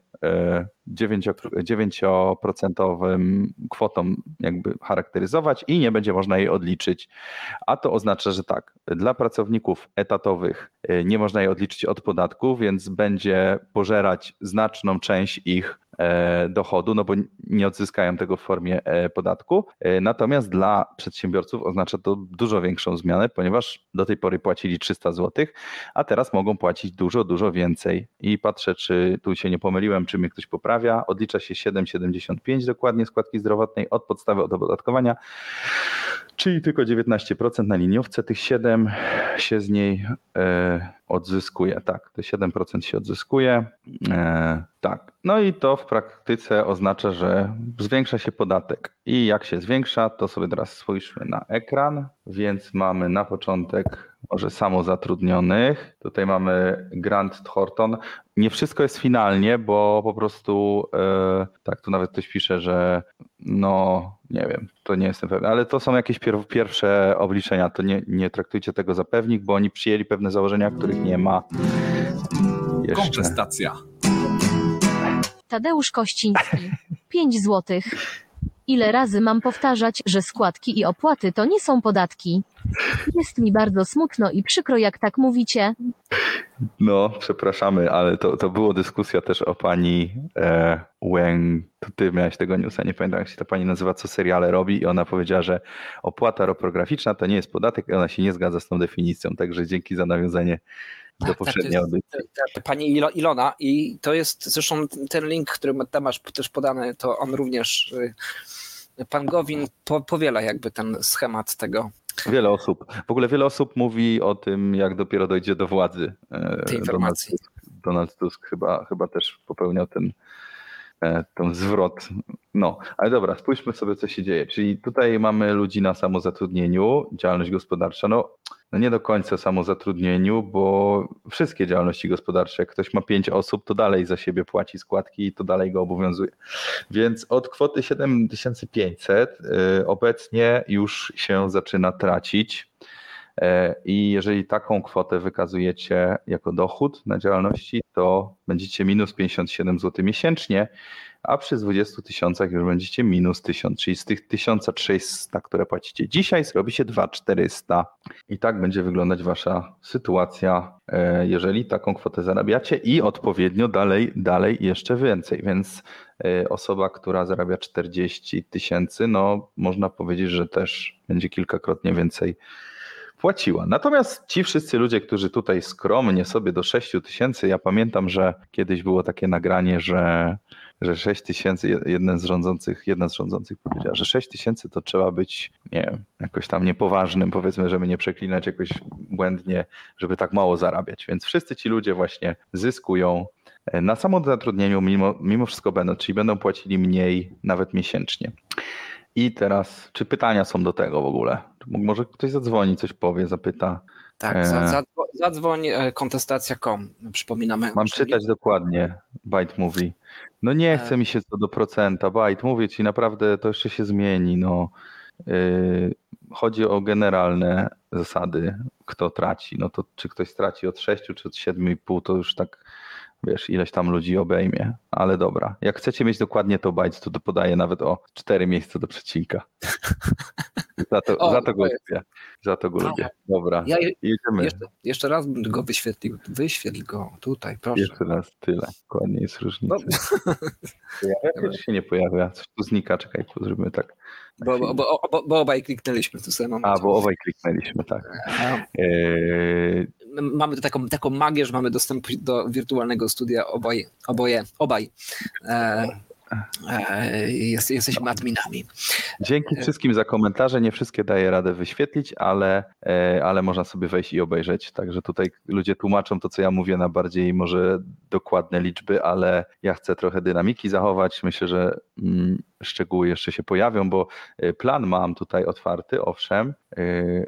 9% kwotą jakby charakteryzować i nie będzie można jej odliczyć. A to oznacza, że tak, dla pracowników etatowych e, nie można jej odliczyć od podatku, więc będzie pożerać znaczną część ich e, dochodu, no bo nie odzyskają tego w formie e, podatku. Natomiast dla przedsiębiorców oznacza to dużo większą zmianę, ponieważ do tej pory płacili 300 zł, a teraz mogą płacić dużo, dużo więcej. I patrzę, czy tu się nie pomyliłem, czy mnie ktoś poprawia. Odlicza się 7,75 dokładnie składki zdrowotnej od podstawy od opodatkowania, czyli tylko 19% na liniówce. Tych 7 się z niej e, odzyskuje. Tak, te 7% się odzyskuje. E, tak. No i to w praktyce oznacza, że zwiększa się podatek. I jak się zwiększa, to sobie teraz spójrzmy na ekran. Więc mamy na początek może samozatrudnionych. Tutaj mamy Grant Thornton. Nie wszystko jest finalnie, bo po prostu e, tak tu nawet ktoś pisze, że no nie wiem, to nie jestem pewien, ale to są jakieś pier pierwsze obliczenia, to nie, nie traktujcie tego za pewnik, bo oni przyjęli pewne założenia, których nie ma jeszcze. Kontestacja. Tadeusz Kościński, 5 złotych. Ile razy mam powtarzać, że składki i opłaty to nie są podatki? Jest mi bardzo smutno i przykro, jak tak mówicie. No, przepraszamy, ale to, to było dyskusja też o pani e, Weng. To ty miałeś tego newsa, nie pamiętam jak się ta pani nazywa, co seriale robi i ona powiedziała, że opłata roprograficzna to nie jest podatek i ona się nie zgadza z tą definicją, także dzięki za nawiązanie do tak, poprzedniej tak, audycji. Pani Ilona i to jest zresztą ten link, który tam masz też podany, to on również y, pan Gowin po, powiela jakby ten schemat tego. Wiele osób. W ogóle wiele osób mówi o tym, jak dopiero dojdzie do władzy. E, Tej informacji. Donald Tusk, Donald Tusk chyba, chyba też popełniał ten, ten zwrot. No, ale dobra, spójrzmy sobie, co się dzieje. Czyli tutaj mamy ludzi na samozatrudnieniu, działalność gospodarcza. No, no nie do końca samozatrudnieniu, bo wszystkie działalności gospodarcze, jak ktoś ma pięć osób, to dalej za siebie płaci składki i to dalej go obowiązuje. Więc od kwoty 7500 y, obecnie już się zaczyna tracić. E, I jeżeli taką kwotę wykazujecie jako dochód na działalności, to będziecie minus 57 zł miesięcznie, a przy 20 tysiącach już będziecie minus 1000, czyli z tych 1300, które płacicie dzisiaj, zrobi się 2400 i tak będzie wyglądać wasza sytuacja, e, jeżeli taką kwotę zarabiacie i odpowiednio dalej, dalej jeszcze więcej, więc e, osoba, która zarabia 40 tysięcy, no można powiedzieć, że też będzie kilkakrotnie więcej płaciła. Natomiast ci wszyscy ludzie, którzy tutaj skromnie sobie do 6 tysięcy, ja pamiętam, że kiedyś było takie nagranie, że że 6 tysięcy, jeden z rządzących, jedna z rządzących powiedziała, że 6 tysięcy to trzeba być, nie jakoś tam niepoważnym, powiedzmy, żeby nie przeklinać jakoś błędnie, żeby tak mało zarabiać. Więc wszyscy ci ludzie właśnie zyskują e, na samozatrudnieniu mimo, mimo wszystko będą, czyli będą płacili mniej nawet miesięcznie. I teraz, czy pytania są do tego w ogóle? Może ktoś zadzwoni, coś powie, zapyta. Tak, e... zadzwoń e, kontestacja.com, przypominamy. Mam czytać dokładnie, Byte Movie. No nie e. chce mi się co do procenta, Byte, mówię ci, naprawdę to jeszcze się zmieni, no. Yy, chodzi o generalne zasady, kto traci. No to czy ktoś straci od 6 czy od 7,5, to już tak wiesz, ileś tam ludzi obejmie, ale dobra. Jak chcecie mieć dokładnie to bajt, to, podaję nawet o cztery miejsca do przecinka. za, to, o, za to go lubię. Za to go no, lubię. Dobra, ja jedziemy. Jeszcze, jeszcze, raz bym go wyświetlił. Wyświetl go tutaj, proszę. Jeszcze raz, tyle. Dokładnie jest różnica. No. Pojawia się, czy się nie pojawia? Coś tu znika, czekaj, zrobimy tak. Bo, bo, bo, bo, obaj kliknęliśmy w tym samym momencie. A, bo obaj kliknęliśmy, tak. Eee... Mamy taką, taką magię, że mamy dostęp do wirtualnego studia obaj, oboje, obaj. Eee, jest, jesteśmy adminami. Dzięki wszystkim za komentarze. Nie wszystkie daję radę wyświetlić, ale, e, ale można sobie wejść i obejrzeć. Także tutaj ludzie tłumaczą to, co ja mówię na bardziej może dokładne liczby, ale ja chcę trochę dynamiki zachować. Myślę, że mm, szczegóły jeszcze się pojawią, bo e, plan mam tutaj otwarty, owszem. E,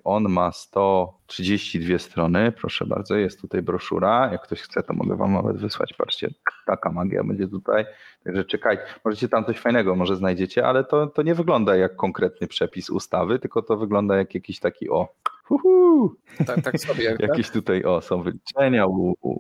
on ma 132 strony, proszę bardzo, jest tutaj broszura. Jak ktoś chce, to mogę wam nawet wysłać. Patrzcie, taka magia będzie tutaj. Także czekajcie, możecie tam coś fajnego może znajdziecie, ale to, to nie wygląda jak konkretny przepis ustawy, tylko to wygląda jak jakiś taki o. Uhu. Tak, tak sobie. Jakieś tutaj o, są wyliczenia, u, u,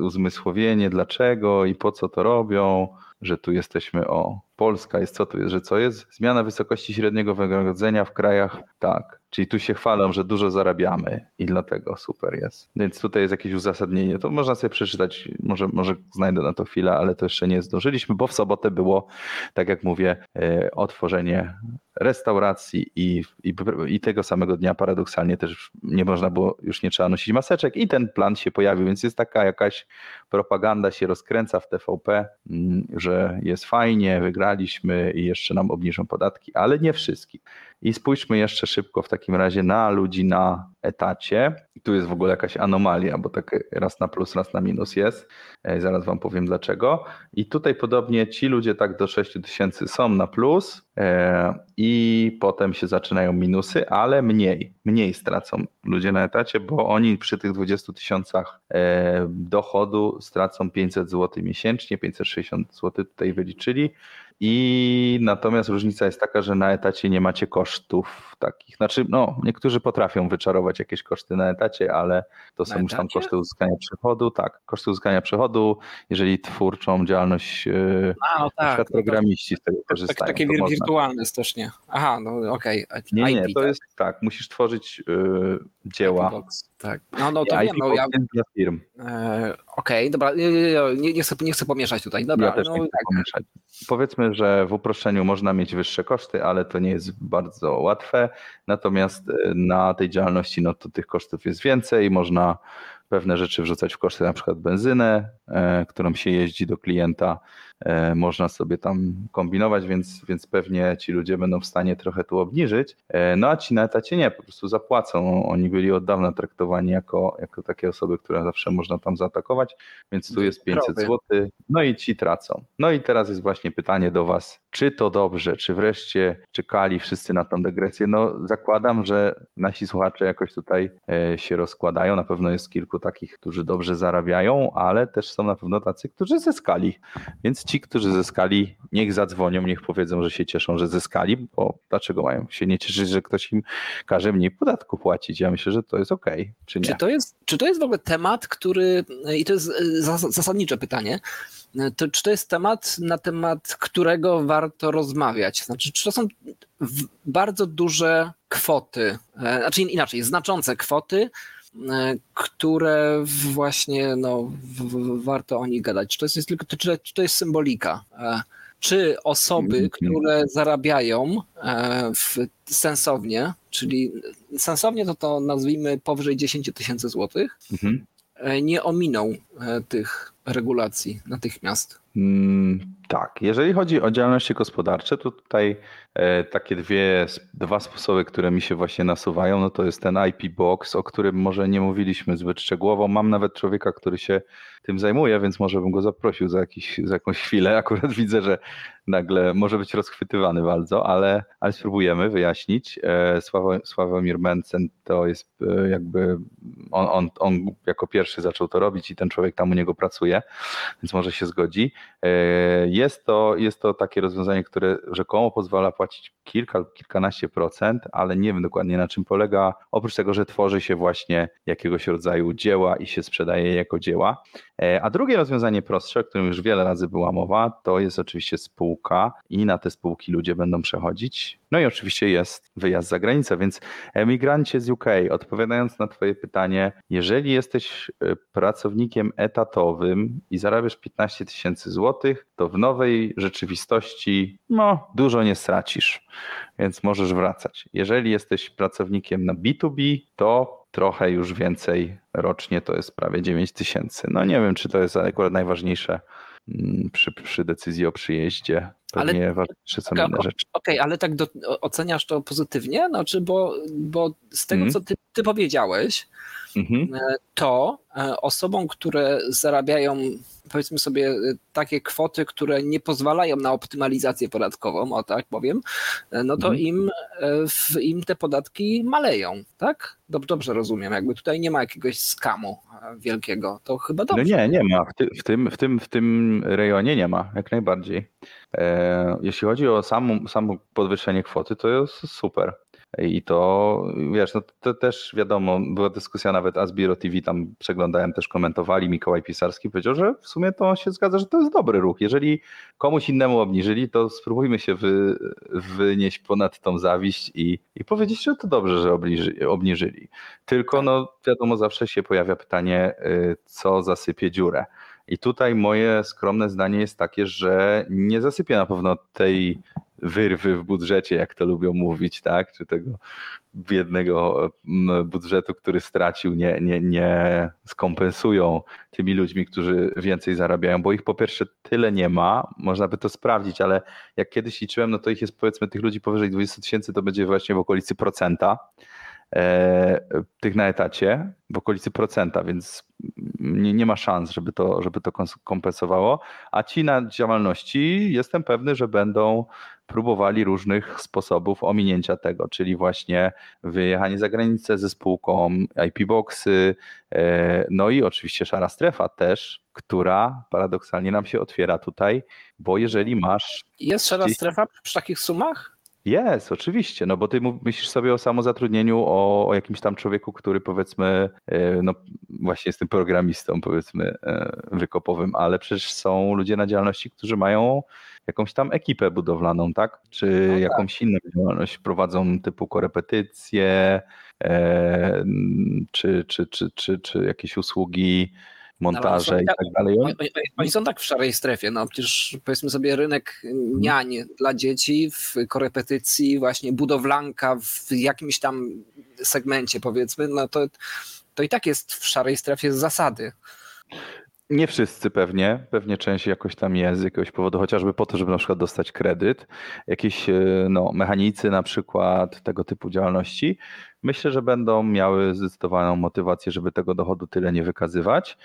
uzmysłowienie dlaczego i po co to robią że tu jesteśmy o Polska jest, co tu jest, że co jest? Zmiana wysokości średniego wynagrodzenia w krajach, tak, czyli tu się chwalą, że dużo zarabiamy i dlatego super jest. Więc tutaj jest jakieś uzasadnienie, to można sobie przeczytać, może, może znajdę na to chwilę, ale to jeszcze nie zdążyliśmy, bo w sobotę było, tak jak mówię, e, otworzenie restauracji i, i, i tego samego dnia paradoksalnie też nie można było, już nie trzeba nosić maseczek i ten plan się pojawił, więc jest taka jakaś propaganda się rozkręca w TVP, mm, że jest fajnie, wygraliśmy i jeszcze nam obniżą podatki, ale nie wszystkich. I spójrzmy jeszcze szybko w takim razie na ludzi na etacie. Tu jest w ogóle jakaś anomalia, bo tak raz na plus, raz na minus jest. E, zaraz wam powiem dlaczego. I tutaj podobnie ci ludzie tak do 6 tysięcy są na plus e, i potem się zaczynają minusy, ale mniej, mniej stracą ludzie na etacie, bo oni przy tych 20 tysiącach e, dochodu stracą 500 zł miesięcznie, 560 zł tutaj wyliczyli i natomiast różnica jest taka, że na etacie nie macie kosztów takich. Znaczy, no, niektórzy potrafią wyczarować jakieś koszty na etacie, ale to są już tam koszty uzyskania przychodu. Tak, koszty uzyskania przychodu, jeżeli twórczą działalność A, no tak, przykład programiści z tego tak, korzystają. takie wir wirtualne jest też nie. Aha, no okej. Okay. Nie, nie, to tak? jest tak, musisz tworzyć yy, dzieła. Tak. No, no to ja wiem, no ja... Dla firm. E, Okej, okay, dobra, nie, nie, chcę, nie chcę pomieszać tutaj. Dobra, ja też no, nie chcę tak. pomieszać. Powiedzmy, że w uproszczeniu można mieć wyższe koszty, ale to nie jest bardzo łatwe. Natomiast na tej działalności no to tych kosztów jest więcej, można pewne rzeczy wrzucać w koszty, na przykład benzynę, e, którą się jeździ do klienta, e, można sobie tam kombinować, więc, więc pewnie ci ludzie będą w stanie trochę tu obniżyć. E, no a ci na etacie nie, po prostu zapłacą. Oni byli od dawna traktowani jako, jako takie osoby, które zawsze można tam zaatakować, więc tu jest 500 zł, no i ci tracą. No i teraz jest właśnie pytanie do Was, czy to dobrze, czy wreszcie czekali wszyscy na tą degresję? No zakładam, że nasi słuchacze jakoś tutaj się rozkładają, na pewno jest kilku takich, którzy dobrze zarabiają, ale też są na pewno tacy, którzy zyskali. Więc ci, którzy zyskali, niech zadzwonią, niech powiedzą, że się cieszą, że zyskali, bo dlaczego mają się nie cieszyć, że ktoś im każe mniej podatku płacić? Ja myślę, że to jest ok, czy nie? Czy to jest, czy to jest w ogóle temat, który, i to jest e, zasadnicze pytanie, e, to, czy to jest temat, na temat którego warto rozmawiać? Znaczy, czy to są bardzo duże kwoty, e, znaczy inaczej, znaczące kwoty, które właśnie no, warto o nich gadać. Czy to jest tylko czy, czy to jest symbolika? E, czy osoby, mhm. które zarabiają e, w, sensownie, czyli sensownie to to nazwijmy powyżej 10 tysięcy złotych, mhm. nie ominą tych regulacji natychmiast? Mm, tak, jeżeli chodzi o działalności gospodarcze, to tutaj e, takie dwie, dwa sposoby, które mi się właśnie nasuwają, no to jest ten IP Box, o którym może nie mówiliśmy zbyt szczegółowo. Mam nawet człowieka, który się tym zajmuje, więc może bym go zaprosił za, jakiś, za jakąś chwilę. Akurat widzę, że nagle może być rozchwytywany bardzo, ale, ale spróbujemy wyjaśnić. E, Sławomir Mencen to jest e, jakby, on, on, on jako pierwszy zaczął to robić i ten człowiek tam u niego pracuje, więc może się zgodzi. Jest to, jest to takie rozwiązanie, które rzekomo pozwala płacić kilka, kilkanaście procent, ale nie wiem dokładnie na czym polega. Oprócz tego, że tworzy się właśnie jakiegoś rodzaju dzieła i się sprzedaje je jako dzieła. E, a drugie rozwiązanie prostsze, o którym już wiele razy była mowa, to jest oczywiście spółka i na te spółki ludzie będą przechodzić. No i oczywiście jest wyjazd za granicę, więc emigrancie z UK, odpowiadając na Twoje pytanie, jeżeli jesteś e, pracownikiem etatowym i zarabiasz 15 tysięcy złotych, to w nowej rzeczywistości no, dużo nie stracisz, więc możesz wracać. Jeżeli jesteś pracownikiem na B2B, to trochę już więcej rocznie, to jest prawie 9 tysięcy. No nie wiem, czy to jest akurat najważniejsze mm, przy, przy decyzji o przyjeździe. Pewnie ale, ważniejsze są inne rzeczy. Okej, okay, ale tak do, oceniasz to pozytywnie? Znaczy, bo, bo z tego, mm. co ty, ty powiedziałeś, mm-hmm. to e, osobom, które zarabiają powiedzmy sobie y, takie kwoty, które nie pozwalają na optymalizację podatkową, o tak powiem, e, no to mhm. im, e, im te podatki maleją, tak? Dobrze, rozumiem, jakby tutaj nie ma jakiegoś skamu e, wielkiego, to chyba dobrze. No nie, nie ma, w, ty, w, tym, w, tym, w tym rejonie nie ma, jak najbardziej. Jeśli chodzi o samo, samo podwyższenie kwoty, to jest super. I to, wiesz, no to też wiadomo, była dyskusja nawet Asbiro TV, tam przeglądałem, też komentowali, Mikołaj Pisarski powiedział, że w sumie to się zgadza, że to jest dobry ruch. Jeżeli komuś innemu obniżyli, to spróbujmy się wy, wynieść ponad tą zawiść i, i powiedzieć, że to dobrze, że obniży, obniżyli. Tylko no wiadomo, zawsze się pojawia pytanie, y, co zasypie dziurę. I tutaj moje skromne zdanie jest takie, że nie zasypie na pewno tej wyrwy w budżecie, jak to lubią mówić, tak? Czy tego biednego budżetu, który stracił, nie, nie, nie skompensują tymi ludźmi, którzy więcej zarabiają, bo ich po pierwsze tyle nie ma, można by to sprawdzić, ale jak kiedyś liczyłem, no to ich jest powiedzmy tych ludzi powyżej 20 tysięcy, to będzie właśnie w okolicy procenta tych na etacie, w okolicy procenta, więc nie, nie ma szans, żeby to, żeby to kompensowało, a ci na działalności jestem pewny, że będą próbowali różnych sposobów ominięcia tego, czyli właśnie wyjechanie za granicę ze spółką, IP boxy, e, no i oczywiście szara strefa też, która paradoksalnie nam się otwiera tutaj, bo jeżeli masz. Jest szara strefa przy takich sumach? Jest, oczywiście, no bo ty myślisz sobie o samozatrudnieniu, o, o jakimś tam człowieku, który powiedzmy, e, no właśnie jest tym programistą, powiedzmy, e, wykopowym, ale przecież są ludzie na działalności, którzy mają jakąś tam ekipę budowlaną, tak? Czy no tak. jakąś inną działalność prowadzą typu korepetycje, e, czy, czy, czy, czy, czy jakieś usługi montaże i tak, tak dalej. Oni, oni, są tak w szarej strefie, no przecież powiedzmy sobie rynek niań dla dzieci w korepetycji, właśnie budowlanka w jakimś tam segmencie powiedzmy, no to, to i tak jest w szarej strefie z zasady. Nie wszyscy pewnie, pewnie część jakoś tam jest z jakiegoś powodu, chociażby po to, żeby na przykład dostać kredyt. Jakieś e, no, mechanicy na przykład tego typu działalności myślę, że będą miały zdecydowaną motywację, żeby tego dochodu tyle nie wykazywać,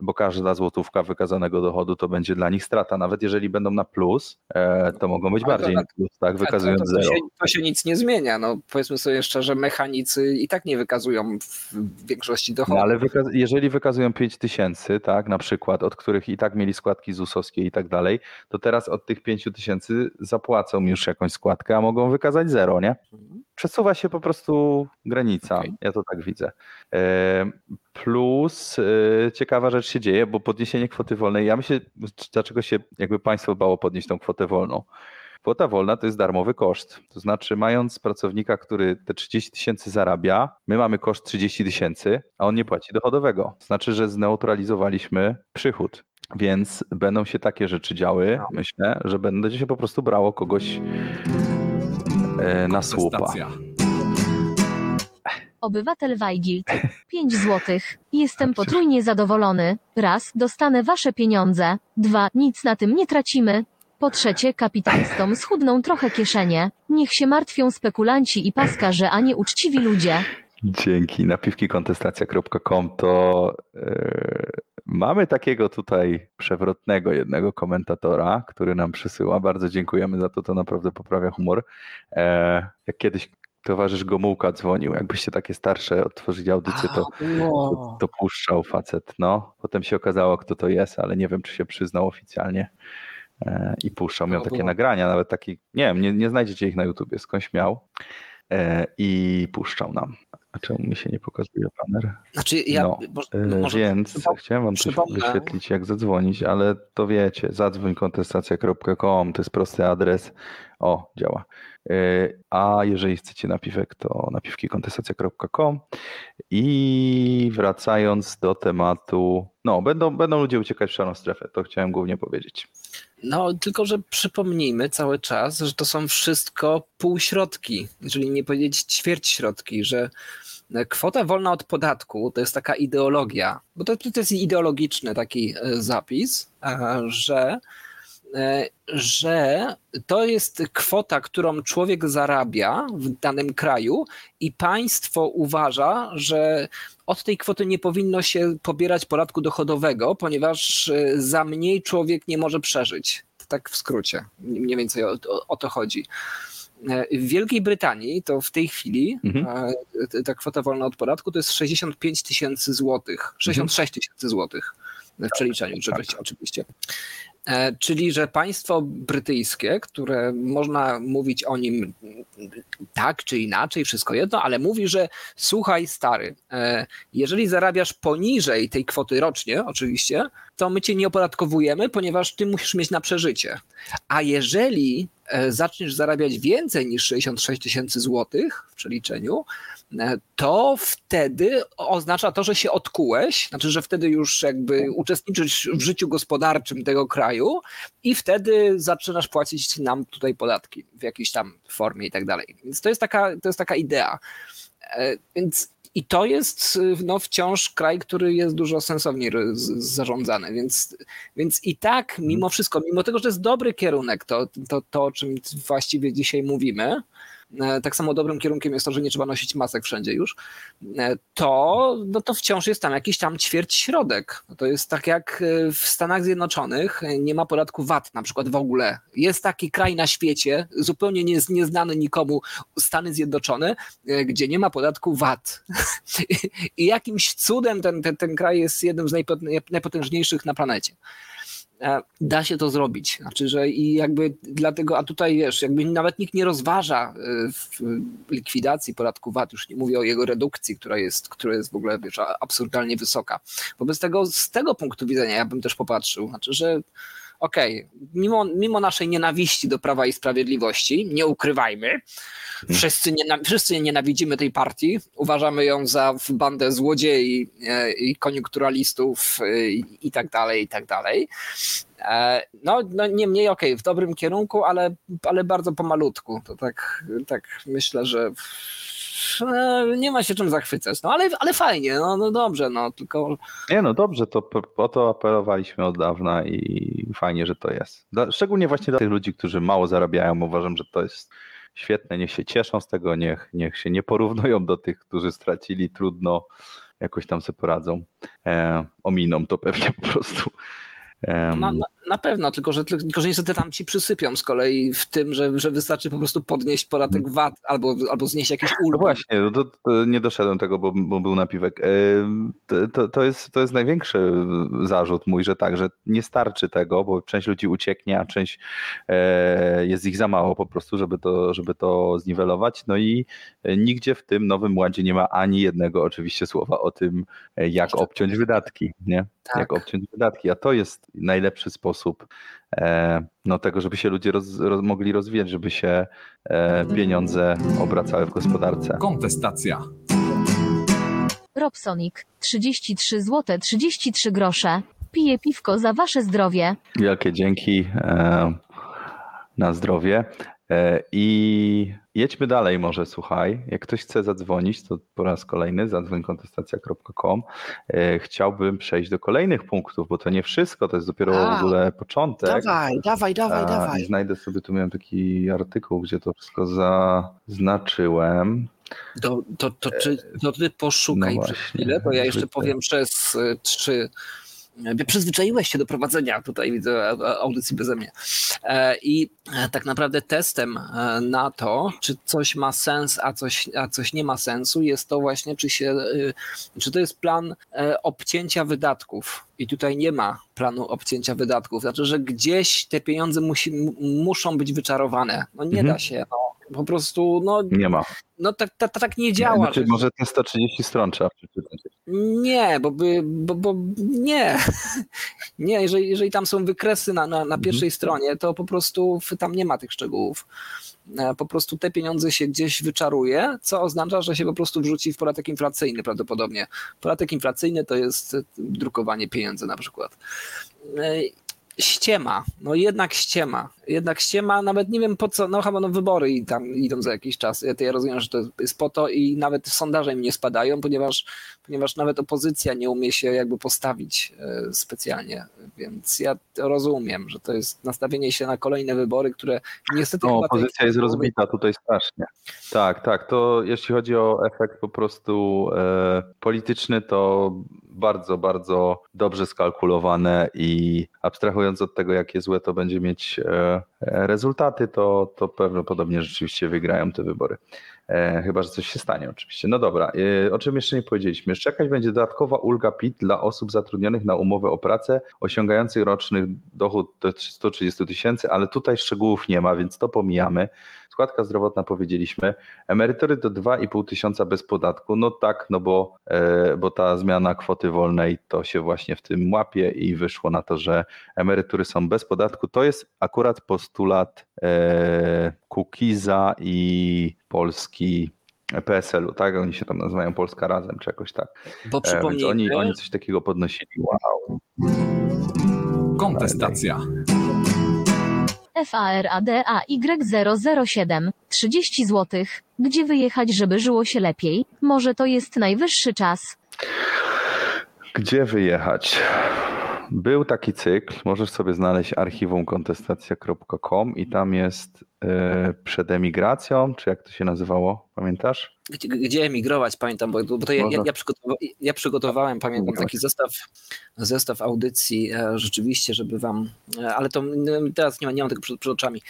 bo każda złotówka wykazanego dochodu to będzie dla nich strata. Nawet jeżeli będą na plus, e, to mogą być bardziej na plus, tak, wykazując to, to, to zero. Się, to się nic nie zmienia. No, powiedzmy sobie szczerze, mechanicy i tak nie wykazują w większości dochodu. No, ale wykaz jeżeli wykazują 5 tysięcy, tak, na przykład, od których i tak mieli składki ZUS-owskie i tak dalej, to teraz od tych 5 tysięcy zapłacą już jakąś składkę, a mogą wykazać zero, nie? Mhm. Przesuwa się po prostu prostu granica. Okay. Ja to tak widzę. Plus e, ciekawa rzecz się dzieje, bo podniesienie kwoty wolnej, ja myślę, dlaczego się jakby państwo bało podnieść tą kwotę wolną. Kwota wolna to jest darmowy koszt. To znaczy, mając pracownika, który te 30 tysięcy zarabia, my mamy koszt 30 tysięcy, a on nie płaci dochodowego. To znaczy, że zneutralizowaliśmy przychód. Więc będą się takie rzeczy działy. No. Myślę, że będzie się po prostu brało kogoś e, na słupa. Obywatel Wajgild. 5 złotych. Jestem potrójnie zadowolony. Raz, dostanę wasze pieniądze. Dwa, nic na tym nie tracimy. Po trzecie, kapitalistom schudną trochę kieszenie. Niech się martwią spekulanci i paskarze, a nie uczciwi ludzie. Dzięki. Napiwkikontestacja.com to yy, mamy takiego tutaj przewrotnego jednego komentatora, który nam przysyła. Bardzo dziękujemy za to, to naprawdę poprawia humor. E, jak kiedyś towarzysz Gomułka dzwonił. Jakbyście takie starsze otworzyli audycję, to, to, to, puszczał facet. No, potem się okazało, kto to jest, ale nie wiem, czy się przyznał oficjalnie. E, I puszczał. Miał takie nagrania, nawet taki, nie wiem, nie, nie znajdziecie ich na YouTubie, skądś miał. E, I puszczał nam. A czemu mi się nie pokazuje baner? Znaczy ja, no, e, może Więc chciałem wam coś wyświetlić, jak zadzwonić, ale to wiecie, zadzwoń kontestacja.com, to jest prosty adres. O, działa. E, a jeżeli chcecie napiwek, to napiwkikontestacja.com. I wracając do tematu, no, będą, będą ludzie uciekać w szarą strefę, to chciałem głównie powiedzieć. No, tylko że przypomnijmy cały czas, że to są wszystko półśrodki, jeżeli nie powiedzieć ćwierć środki, że kwota wolna od podatku to jest taka ideologia, bo to, to jest ideologiczny taki e, zapis, e, że że to jest kwota, którą człowiek zarabia w danym kraju i państwo uważa, że od tej kwoty nie powinno się pobierać podatku dochodowego, ponieważ e, za mniej człowiek nie może przeżyć. Tak w skrócie, mniej więcej o, o, o to chodzi. E, w Wielkiej Brytanii to w tej chwili mhm. ta kwota wolna od podatku to jest 65 tysięcy złotych, 66 tysięcy złotych w przeliczeniu tak. oczywiście. E, czyli, że państwo brytyjskie, które można mówić o nim tak czy inaczej, wszystko jedno, ale mówi, że słuchaj, stary, e, jeżeli zarabiasz poniżej tej kwoty rocznie, oczywiście, to my cię nie opodatkowujemy, ponieważ ty musisz mieć na przeżycie. A jeżeli zaczniesz zarabiać więcej niż 66 tysięcy złotych w przeliczeniu, E, to wtedy oznacza to, że się odkułeś, znaczy, że wtedy już jakby uczestniczysz w życiu gospodarczym tego kraju i wtedy zaczynasz płacić nam tutaj podatki w jakiejś tam formie i tak dalej. Więc to jest taka, to jest taka idea. E, więc i to jest no, wciąż kraj, który jest dużo sensowniej zarządzany, więc, więc i tak mhm. mimo wszystko, mimo tego, że to jest dobry kierunek, to, to, to o czym właściwie dzisiaj mówimy, tak samo dobrym kierunkiem jest to, że nie trzeba nosić masek wszędzie już, e, to, no to wciąż jest tam jakiś tam ćwierć środek. To jest tak jak e, w Stanach Zjednoczonych nie ma podatku VAT na przykład w ogóle. Jest taki kraj na świecie, zupełnie nie, nieznany nikomu, Stany Zjednoczone, gdzie nie ma podatku VAT. I jakimś cudem ten, ten, ten kraj jest jednym z najpotężniejszych na planecie. E, da się to zrobić. Znaczy, że i jakby dlatego, a tutaj wiesz, jakby nawet nikt nie rozważa e, likwidacji podatku VAT, już nie mówię o jego redukcji, która jest, która jest w ogóle wiesz, absurdalnie wysoka. Wobec tego z tego punktu widzenia ja bym też popatrzył, znaczy, że okej, okay, mimo, mimo naszej nienawiści do Prawa i Sprawiedliwości, nie ukrywajmy, wszyscy, niena, wszyscy nienawidzimy tej partii, uważamy ją za bandę złodziei e, i koniunkturalistów e, i tak dalej, i tak dalej. E, no, no niemniej okej, okay, w dobrym kierunku, ale, ale bardzo pomalutku. To tak, tak myślę, że nie ma się czym zachwycać. No ale, ale fajnie, no, no dobrze, no tylko. Nie no dobrze, to po to apelowaliśmy od dawna i fajnie, że to jest. Szczególnie właśnie dla tych ludzi, którzy mało zarabiają, uważam, że to jest świetne, niech się cieszą z tego, niech, niech się nie porównują do tych, którzy stracili trudno, jakoś tam sobie poradzą. E, ominą to pewnie po prostu. Na, na, na, pewno, tylko że, tylko że niestety tam ci przysypią z kolei w tym, że, że wystarczy po prostu podnieść podatek. VAT albo, albo znieść jakieś ulgi. No właśnie, no to, to nie doszedłem tego, bo, bo był napiwek. To, to, to, jest, to jest największy zarzut mój, że tak, że nie starczy tego, bo część ludzi ucieknie, a część e, jest ich za mało po prostu, żeby to, żeby to zniwelować. No i nigdzie w tym nowym ładzie nie ma ani jednego oczywiście słowa o tym, jak obciąć wydatki, nie? Tak. Jak obciąć wydatki, a to jest najlepszy sposób e, no, tego, żeby się ludzie roz, roz, mogli rozwijać, żeby się e, pieniądze obracały w gospodarce. Kontestacja. Robsonik, 33 zł 33 grosze. Piję piwko za wasze zdrowie. Wielkie dzięki e, na zdrowie. E, I jedźmy dalej może, słuchaj. Jak ktoś chce zadzwonić, to po raz kolejny zadzwońkontestacja.com. E, chciałbym przejść do kolejnych punktów, bo to nie wszystko, to jest dopiero A, w ogóle początek. Dawaj, dawaj, dawaj, dawaj. Znajdę sobie, tu miałem taki artykuł, gdzie to wszystko zaznaczyłem. To, to, to, czy, to ty poszukaj no przez chwilę, bo ja jeszcze powiem przez trzy przyzwyczaiłeś się do prowadzenia tutaj widzę audycji beze mnie. E, I e, tak naprawdę testem e, na to, czy coś ma sens, a coś, a coś nie ma sensu, jest to właśnie, czy, się, czy to jest plan obcięcia wydatków. I tutaj nie ma planu obcięcia wydatków. Znaczy, że gdzieś te pieniądze musi, muszą być wyczarowane. No nie mhm. da się. No, po prostu. No, nie ma. No tak, tak, tak nie działa. Znaczy, może te 130 stron trzeba przeczytać. Nie, bo, by, bo, bo nie. Nie, jeżeli, jeżeli tam są wykresy na, na, na pierwszej mhm. stronie, to po prostu tam nie ma tych szczegółów. E, po prostu te pieniądze się gdzieś wyczaruje, co oznacza, że się po prostu wrzuci w podatek inflacyjny prawdopodobnie. Podatek inflacyjny to jest drukowanie pieniędzy na przykład. E, ściema, no jednak ściema, jednak ściema, nawet nie wiem po co, no chyba no wybory i tam idą za jakiś czas, ja, to ja rozumiem, że to jest po to i nawet sondaże im nie spadają, ponieważ, ponieważ nawet opozycja nie umie się jakby postawić e, specjalnie, więc ja rozumiem, że to jest nastawienie się na kolejne wybory, które niestety... No, opozycja jest rozbita tutaj strasznie. Tak, tak, to jeśli chodzi o efekt po prostu e, polityczny, to bardzo, bardzo dobrze skalkulowane i abstrahując od tego, jakie złe to będzie mieć e, e, rezultaty, to, to prawdopodobnie rzeczywiście wygrają te wybory. E, chyba, że coś się stanie oczywiście. No dobra, e, o czym jeszcze nie powiedzieliśmy. Czekać będzie dodatkowa ulga PIT dla osób zatrudnionych na umowę o pracę, osiągających roczny dochód do 130 tysięcy, ale tutaj szczegółów nie ma, więc to pomijamy. Składka zdrowotna powiedzieliśmy, emerytury do 2,5 tysiąca bez podatku, no tak, no bo, e, bo ta zmiana kwoty wolnej to się właśnie w tym łapie i wyszło na to, że emerytury są bez podatku. To jest akurat postulat e, Kukiza i Polski PSL-u, tak? Oni się tam nazywają Polska Razem, czy jakoś tak. Bo przypomnijmy... Oni, oni coś takiego podnosili. Wow. Kontestacja. FARADAY007 30 zł. Gdzie wyjechać, żeby żyło się lepiej? Może to jest najwyższy czas. Gdzie wyjechać? Był taki cykl, możesz sobie znaleźć archiwum kontestacja.com i tam jest yy, przed emigracją, czy jak to się nazywało, pamiętasz? Gdzie, gdzie emigrować, pamiętam, bo, bo to ja, ja, ja, przygotowa ja przygotowałem, pamiętam, taki zestaw, zestaw audycji e, rzeczywiście, żeby wam, e, ale to teraz nie, ma, nie mam tego przed, przed oczami,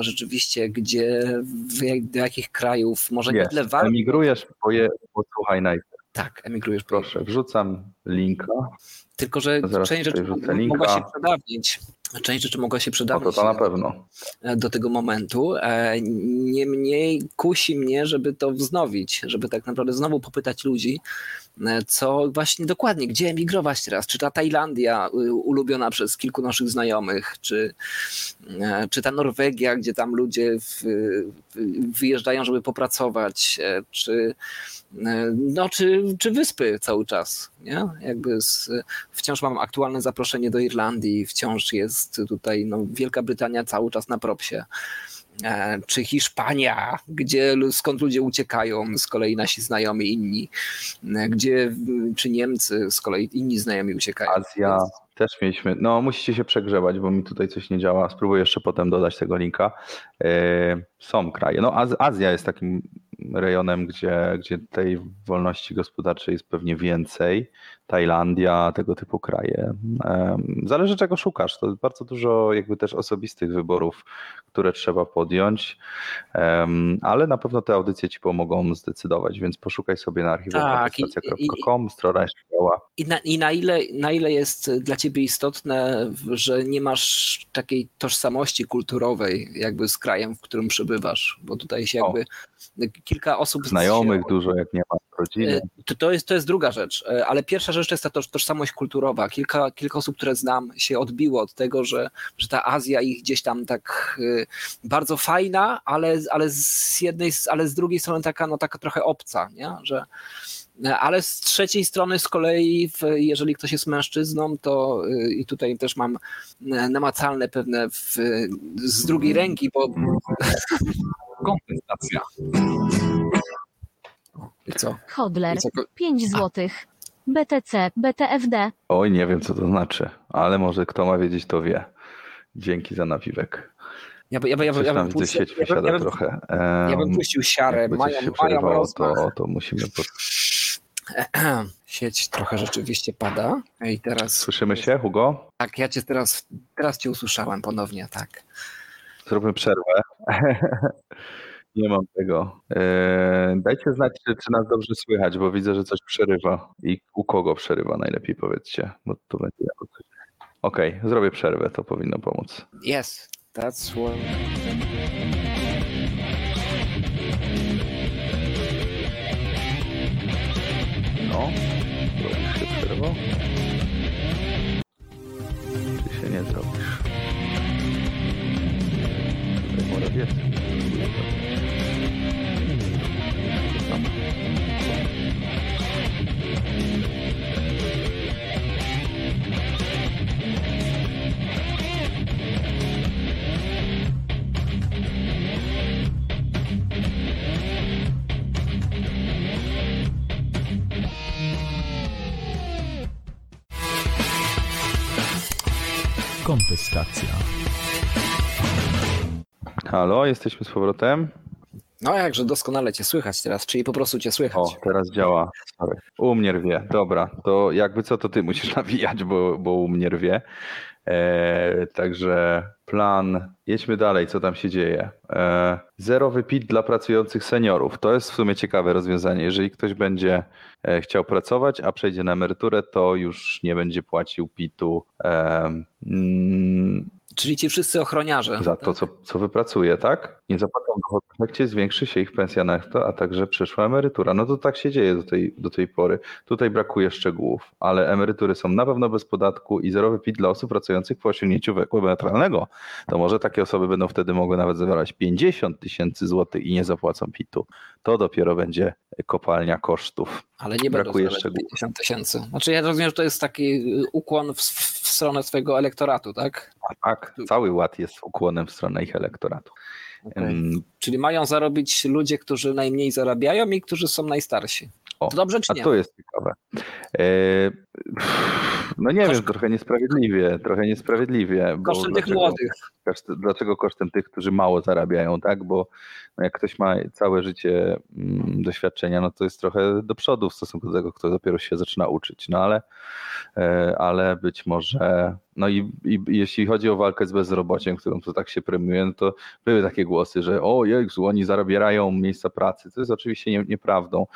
rzeczywiście, gdzie, w, do jakich krajów, może jest. nie tyle warto. Emigrujesz, poje, posłuchaj najpierw. Tak, emigrujesz. Proszę, wrzucam linka. Tylko, że część rzeczy mogła się przedawnić. Część rzeczy mogła się przedawnić. No to, pewno. Do tego momentu. Niemniej kusi mnie, żeby to wznowić, żeby tak naprawdę znowu popytać ludzi, co właśnie dokładnie, gdzie emigrować teraz? Czy ta Tajlandia ulubiona przez kilku naszych znajomych, czy, czy ta Norwegia, gdzie tam ludzie w, wyjeżdżają, żeby popracować, czy, no, czy, czy wyspy cały czas. Nie? Jakby z, wciąż mam aktualne zaproszenie do Irlandii, wciąż jest tutaj no, Wielka Brytania cały czas na propsie czy Hiszpania, gdzie skąd ludzie uciekają, z kolei nasi znajomi inni, gdzie czy Niemcy, z kolei inni znajomi uciekają. Azja Więc... też mieliśmy, no musicie się przegrzebać, bo mi tutaj coś nie działa, spróbuję jeszcze potem dodać tego linka. Są kraje, no Azja jest takim rejonem, gdzie, gdzie tej wolności gospodarczej jest pewnie więcej. Tajlandia, tego typu kraje. Zależy czego szukasz. To jest bardzo dużo jakby też osobistych wyborów, które trzeba podjąć, ale na pewno te audycje ci pomogą zdecydować, więc poszukaj sobie na archiwum.com, tak, strona działa. I, na, i na, ile, na ile jest dla ciebie istotne, że nie masz takiej tożsamości kulturowej jakby z krajem, w którym przebywasz, bo tutaj się jakby o. kilka osób... Znajomych się, dużo, jak nie ma rodziny. To, to, jest, to jest druga rzecz, e, ale pierwsza rzecz to jest ta tożsamość kulturowa. Kilka, kilka osób, które znam, się odbiło od tego, że, że ta Azja ich gdzieś tam tak e, bardzo fajna, ale, ale z jednej, ale z drugiej strony taka, no taka trochę obca, nie? że e, ale z trzeciej strony z kolei, jeżeli ktoś jest mężczyzną, to i tutaj też mam namacalne pewne w, z drugiej ręki, bo kompensacja. I co? Hodler, 5 zł. BTC, BTFD. Oj, nie wiem co to znaczy, ale może kto ma wiedzieć, to wie. Dzięki za napiwek. Ja, by, ja, by, ja, by, ja bym puścił, sieć wysiada ja bym, trochę. Um, ja bym puścił siarę. Mają, się mają to, to musimy... Pod... Sieć trochę rzeczywiście pada. I teraz... Słyszymy się, Hugo? Tak, ja cię teraz, teraz cię usłyszałem ponownie, tak. Zróbmy przerwę. Nie mam tego. Eee, dajcie znać, czy, czy, nas dobrze słychać, bo widzę, że coś przerywa. I u kogo przerywa, najlepiej powiedzcie, bo to będzie. Okej, okay, zrobię przerwę, to powinno pomóc. Yes, that's what... No, się przerwą? Czy się nie zrobisz? Tutaj Morawiecki. Kontestacja. Halo, jesteśmy z powrotem. No jakże doskonale cię słychać teraz, czyli po prostu cię słychać. O, teraz działa. Sorry. U mnie rwie. Dobra, to jakby co, to ty musisz nawijać, bo, bo u mnie rwie. E, także plan, jedźmy dalej, co tam się dzieje. E, zerowy PIT dla pracujących seniorów. To jest w sumie ciekawe rozwiązanie. Jeżeli ktoś będzie e, chciał pracować, a przejdzie na emeryturę, to już nie będzie płacił PIT-u. E, mm, Czyli ci wszyscy ochroniarze. za to, co, co wypracuje, tak? Nie zapłacą dochodu, w efekcie zwiększy się ich pensja netto, a także przyszła emerytura. No to tak się dzieje do tej, do tej pory. Tutaj brakuje szczegółów, ale emerytury są na pewno bez podatku i zerowy PIT dla osób pracujących po osiągnięciu wieku emerytalnego. To może takie osoby będą wtedy mogły nawet zawierać 50 tysięcy złotych i nie zapłacą PIT-u. To dopiero będzie kopalnia kosztów. Ale nie Brakuje szczegółów. 50 tysięcy. Znaczy ja rozumiem, że to jest taki ukłon w, w stronę swojego elektoratu, tak? A tak, cały ład jest ukłonem w stronę ich elektoratu. Okej. Ym, Czyli mają zarobić ludzie, którzy najmniej zarabiają i którzy są najstarsi. O, To dobrze czy A nie? to jest ciekawe. E, no nie wiem, trochę niesprawiedliwie, trochę niesprawiedliwie. bo Kosztem tych dlaczego- młodych. Dlaczego kosztem tych, którzy mało zarabiają, tak? Bo no jak ktoś ma całe życie mm, doświadczenia, no to jest trochę do przodu w stosunku do tego, kto dopiero się zaczyna uczyć. No ale, e, ale być może, no i, i jeśli chodzi o walkę z bezrobociem, którą tu tak się premiuje, no to były takie głosy, że o Jezu, oni zarabiają miejsca pracy. To jest oczywiście nie, nieprawdą,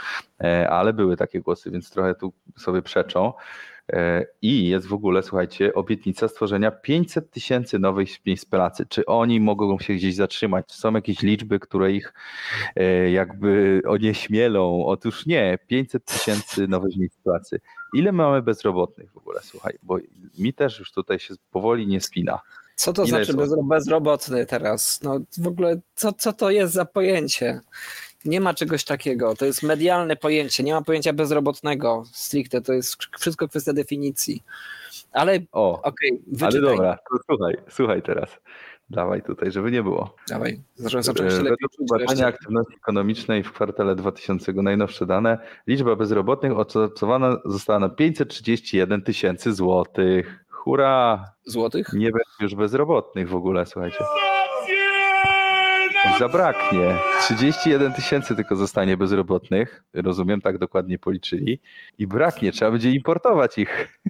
e, ale były takie głosy, więc trochę tu sobie przeczą. E, I jest w ogóle, słuchajcie, obietnica stworzenia 500 tysięcy nowych miejsc pracy. Czy oni mogą się gdzieś zatrzymać? Czy są jakieś liczby, które ich e, jakby onieśmielą? Otóż nie, 500 tysięcy nowych miejsc pracy. Ile mamy bezrobotnych w ogóle, słuchaj, bo mi też już tutaj się powoli nie spina. Co to Ile znaczy bezrobotny teraz? No w ogóle co, co to jest za pojęcie? Nie ma czegoś takiego. To jest medialne pojęcie. Nie ma pojęcia bezrobotnego stricte. To jest wszystko kwestia definicji. Ale okej, ale wyczytaj. dobra, to słuchaj, słuchaj teraz. Dawaj tutaj, żeby nie było. Dawaj, zacząłem E, zacząłem się lepiej Według badania aktywności ekonomicznej w kwartale 2000 najnowsze dane, liczba bezrobotnych oszacowana została na 531 tysięcy złotych. Hurra! Złotych? Nie będzie już bezrobotnych w ogóle, słuchajcie. Zabraknie. 31 tysięcy tylko zostanie bezrobotnych. Rozumiem, tak dokładnie policzyli. I braknie, trzeba będzie importować ich.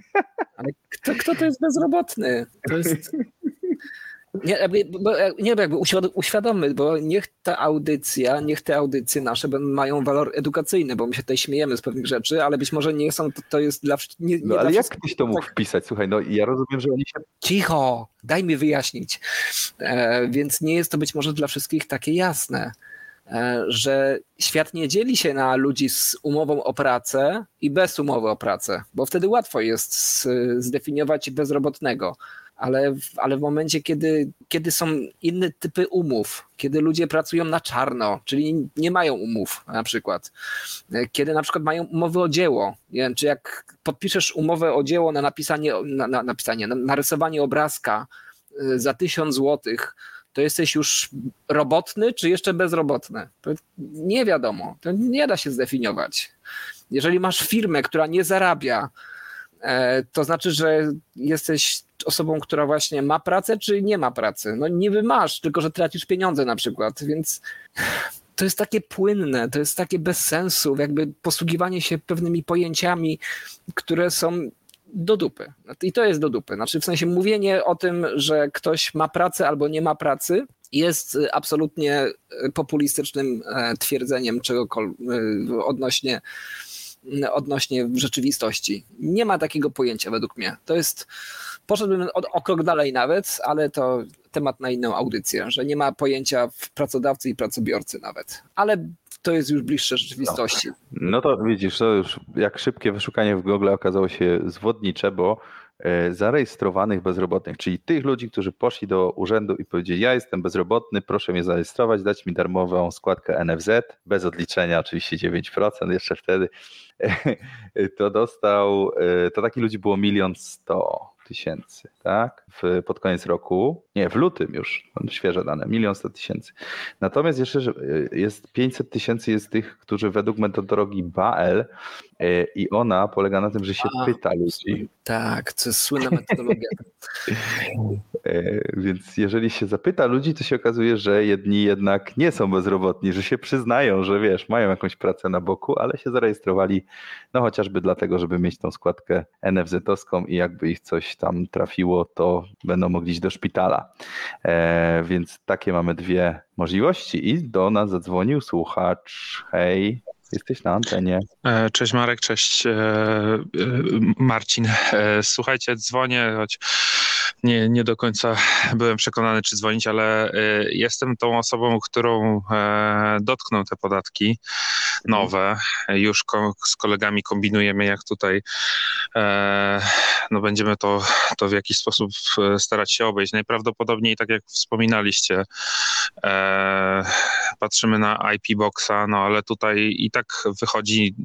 Ale kto, kto to jest bezrobotny? To jest... Nie, jakby, bo, nie, jakby uświad- uświadommy, bo niech ta audycja, niech te audycje nasze mają walor edukacyjny, bo my się tutaj śmiejemy z pewnych rzeczy, ale być może nie są, to, to jest dla nie, nie No dla ale jak ktoś to mógł wpisać? Słuchaj, no ja rozumiem, że oni się Cicho, daj mi wyjaśnić. E, więc nie jest to być może dla wszystkich takie jasne, e, że świat nie dzieli się na ludzi z umową o pracę i bez umowy o pracę, bo wtedy łatwo jest s- zdefiniować bezrobotnego. Ale ale w momencie, kiedy, kiedy są inne typy umów, kiedy ludzie pracują na czarno, czyli nie mają umów na przykład, e, kiedy na przykład mają umowy o dzieło, nie wiem, czy jak podpiszesz umowę o dzieło na napisanie, na, na, napisanie, na narysowanie obrazka y, za tysiąc złotych, to jesteś już robotny, czy jeszcze bezrobotny? To nie wiadomo, to nie da się zdefiniować. Jeżeli masz firmę, która nie zarabia, e, to znaczy, że jesteś osobą, która właśnie ma pracę, czy nie ma pracy. No niby masz, tylko że tracisz pieniądze na przykład, więc to jest takie płynne, to jest takie bez sensu, jakby posługiwanie się pewnymi pojęciami, które są do dupy. I to jest do dupy. Znaczy w sensie mówienie o tym, że ktoś ma pracę albo nie ma pracy jest absolutnie populistycznym e, twierdzeniem czegokolwiek odnośnie, y, odnośnie rzeczywistości. Nie ma takiego pojęcia według mnie. To jest, poszedłbym o, o krok dalej nawet, ale to temat na inną audycję, że nie ma pojęcia w pracodawcy i pracobiorcy nawet. Ale to jest już bliższe rzeczywistości. No to widzisz, to już jak szybkie wyszukanie w Google okazało się zwodnicze, bo zarejestrowanych bezrobotnych, czyli tych ludzi, którzy poszli do urzędu i powiedzieli, ja jestem bezrobotny, proszę mnie zarejestrować, dać mi darmową składkę NFZ, bez odliczenia oczywiście 9% jeszcze wtedy, to dostał, e, to takich ludzi było milion sto tysięcy, tak? W, pod koniec roku, nie, w lutym już, świeże dane, milion sto tysięcy. Natomiast jeszcze e, jest 500 tysięcy jest tych, którzy według metodologii BAEL E, I ona polega na tym, że się A, pyta ludzi. Tak, to jest słynna metodologia. E, więc jeżeli się zapyta ludzi, to się okazuje, że jedni jednak nie są bezrobotni, że się przyznają, że wiesz, mają jakąś pracę na boku, ale się zarejestrowali, no chociażby dlatego, żeby mieć tą składkę NFZ-owską i jakby ich coś tam trafiło, to będą mogli iść do szpitala. E, więc takie mamy dwie możliwości i do nas zadzwonił słuchacz. Hej. Jesteś na antenie. E, cześć Marek, cześć e, e, Marcin. Słuchajcie, dzwonię, choć nie, nie do końca byłem przekonany, czy dzwonić, ale jestem tą osobą, którą dotkną te podatki nowe. Już z kolegami kombinujemy, jak tutaj no będziemy to, to w jakiś sposób starać się obejść. Najprawdopodobniej, tak jak wspominaliście, patrzymy na IP Boxa, no ale tutaj i tak wychodzi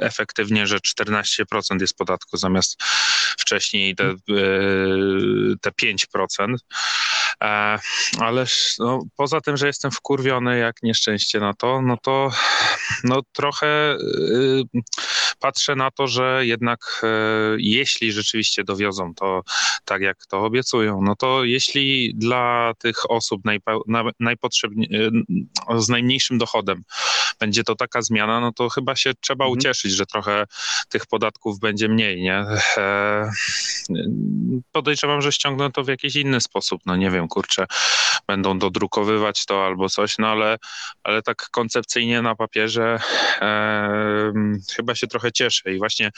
efektywnie, że 14% jest podatku zamiast wcześniej te, e, te 5%. E, ale no, poza tym, że jestem wkurwiony jak nieszczęście na to, no to no, trochę e, patrzę na to, że jednak jeśli rzeczywiście dowiozą to tak, jak to obiecują, no to jeśli dla tych osób najpotrzebniej, z najmniejszym dochodem będzie to taka zmiana, no to chyba się trzeba mhm. ucieszyć, że trochę tych podatków będzie mniej, nie? E, podejrzewam, że ściągną to w jakiś inny sposób, no nie wiem, kurczę, będą dodrukowywać to albo coś, no ale, ale tak koncepcyjnie na papierze e, chyba się trochę cieszę i właśnie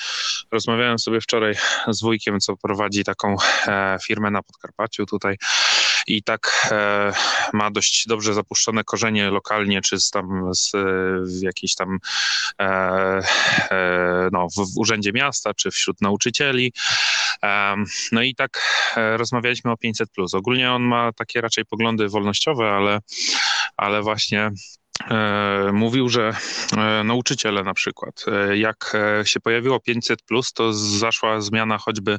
rozmawiałem sobie wczoraj z wujkiem, co prowadzi taką e, firmę na Podkarpaciu tutaj i tak e, ma dość dobrze zapuszczone korzenie lokalnie, czy z tam z, w jakiejś tam e, e, no, w, w urzędzie miasta, czy wśród nauczycieli. E, no i tak e, rozmawialiśmy o 500. Ogólnie on ma takie raczej poglądy wolnościowe, ale, ale właśnie E, mówił, że e, nauczyciele na przykład, e, jak się pojawiło 500, to zaszła zmiana choćby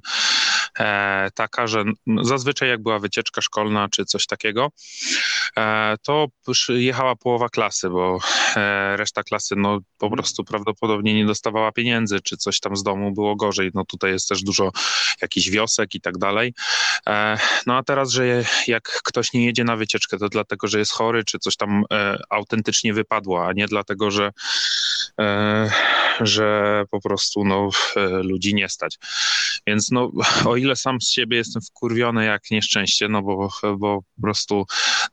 taka, że zazwyczaj jak była wycieczka szkolna czy coś takiego, to jechała połowa klasy, bo reszta klasy no, po prostu prawdopodobnie nie dostawała pieniędzy, czy coś tam z domu było gorzej. No tutaj jest też dużo jakichś wiosek i tak dalej. No a teraz, że jak ktoś nie jedzie na wycieczkę, to dlatego, że jest chory, czy coś tam autentycznie faktycznie wypadła, a nie dlatego, że, e, że po prostu no, e, ludzi nie stać. Więc no, o ile sam z siebie jestem wkurwiony jak nieszczęście, no bo, bo po prostu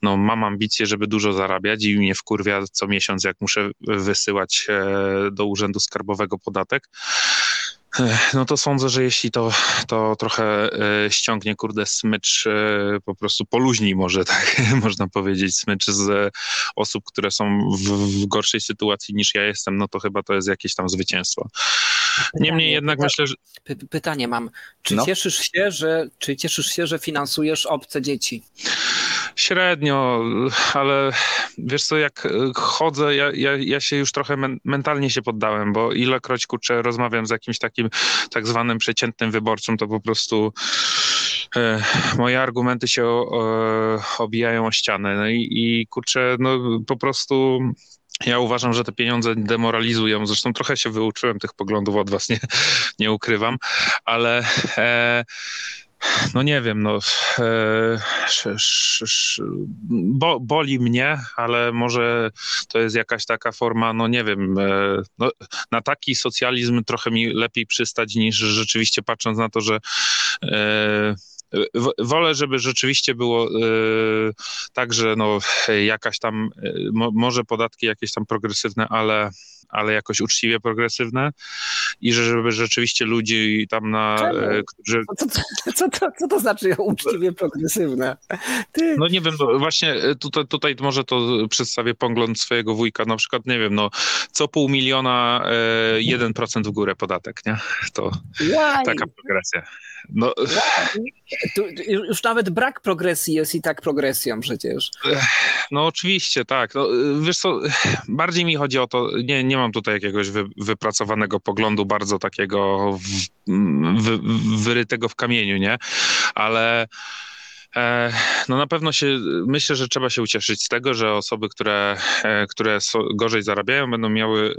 no, mam ambicje, żeby dużo zarabiać i mnie wkurwia co miesiąc, jak muszę wysyłać e, do Urzędu Skarbowego podatek, no to sądzę, że jeśli to, to trochę e, ściągnie, kurde, smycz, e, po prostu poluźni może, tak można powiedzieć, smycz z osób, które są w, w, gorszej sytuacji niż ja jestem, no to chyba to jest jakieś tam zwycięstwo. Niemniej jednak pyta, myślę, że... Pytanie mam. Czy no? cieszysz się, że, czy cieszysz się, że finansujesz obce dzieci? Średnio, ale wiesz co, jak chodzę, ja, ja, ja się już trochę men mentalnie się poddałem, bo ilekroć kurczę rozmawiam z jakimś takim tak zwanym przeciętnym wyborcą, to po prostu e, moje argumenty się e, obijają o ścianę. No i, i kurczę, no po prostu ja uważam, że te pieniądze demoralizują. Zresztą trochę się wyuczyłem tych poglądów od was, nie, nie ukrywam, ale e, no nie wiem, no e, bo, boli mnie, ale może to jest jakaś taka forma, no nie wiem, e, no, na taki socjalizm trochę mi lepiej przystać niż rzeczywiście patrząc na to, że e, wolę, żeby rzeczywiście było tak, że no jakaś tam, może podatki jakieś tam progresywne, ale ale jakoś uczciwie progresywne i że żeby rzeczywiście ludzi tam na... E, którzy... Co, co, co, to, co to znaczy uczciwie progresywne? Ty... No nie wiem, właśnie e, tutaj, tutaj może to przedstawię pogląd swojego wujka, na przykład, nie wiem, no co pół miliona e, 1% w górę podatek, nie? To Why? taka progresja. No. Tu, już nawet brak progresji jest i tak progresją przecież. No oczywiście, tak. No, wiesz co, bardziej mi chodzi o to, nie, nie mam tutaj jakiegoś wy, wypracowanego poglądu bardzo takiego w, wy, wyrytego w kamieniu, nie? Ale no na pewno się, myślę, że trzeba się ucieszyć z tego, że osoby, które, e, które gorzej zarabiają, będą miały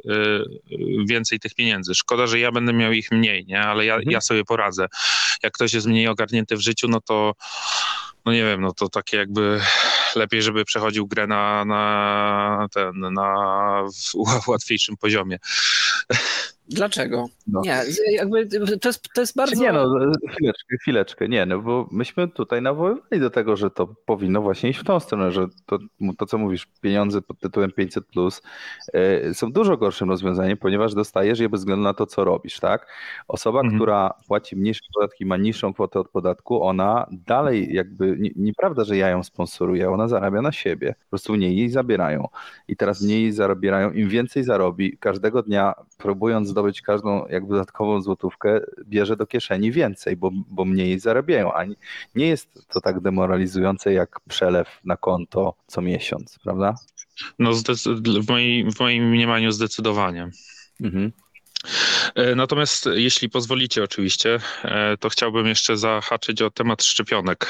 więcej tych pieniędzy. Szkoda, że ja będę miał ich mniej, nie? ale ja, mhm. ja sobie poradzę. Jak ktoś jest mniej ogarnięty w życiu, no to no nie wiem, no to takie jakby lepiej, żeby przechodził grę na, na ten, na łatwiejszym poziomie. Dlaczego? No. Nie, jakby to jest, to jest bardzo... Nie no, chwileczkę, chwileczkę, nie, no bo myśmy tutaj nawoływali do tego, że to powinno właśnie iść w tą stronę, że to, to co mówisz, pieniądze pod tytułem 500+, plus, yy, są dużo gorszym rozwiązaniem, ponieważ dostajesz je bez względu na to, co robisz, tak? Osoba, mhm. która płaci mniejsze podatki, ma niższą kwotę od podatku, ona dalej jakby, nie, nieprawda, że ja ją sponsoruję, ona zarabia na siebie, po prostu mniej jej zabierają i teraz mniej jej zarabiają, im więcej zarobi, każdego dnia próbując zdobyć każdą jak dodatkową złotówkę, bierze do kieszeni więcej, bo, bo mniej zarabiają. A nie jest to tak demoralizujące jak przelew na konto co miesiąc, prawda? No w, moim, w moim mniemaniu zdecydowanie. Mhm. E, natomiast jeśli pozwolicie oczywiście, e, to chciałbym jeszcze zahaczyć o temat szczepionek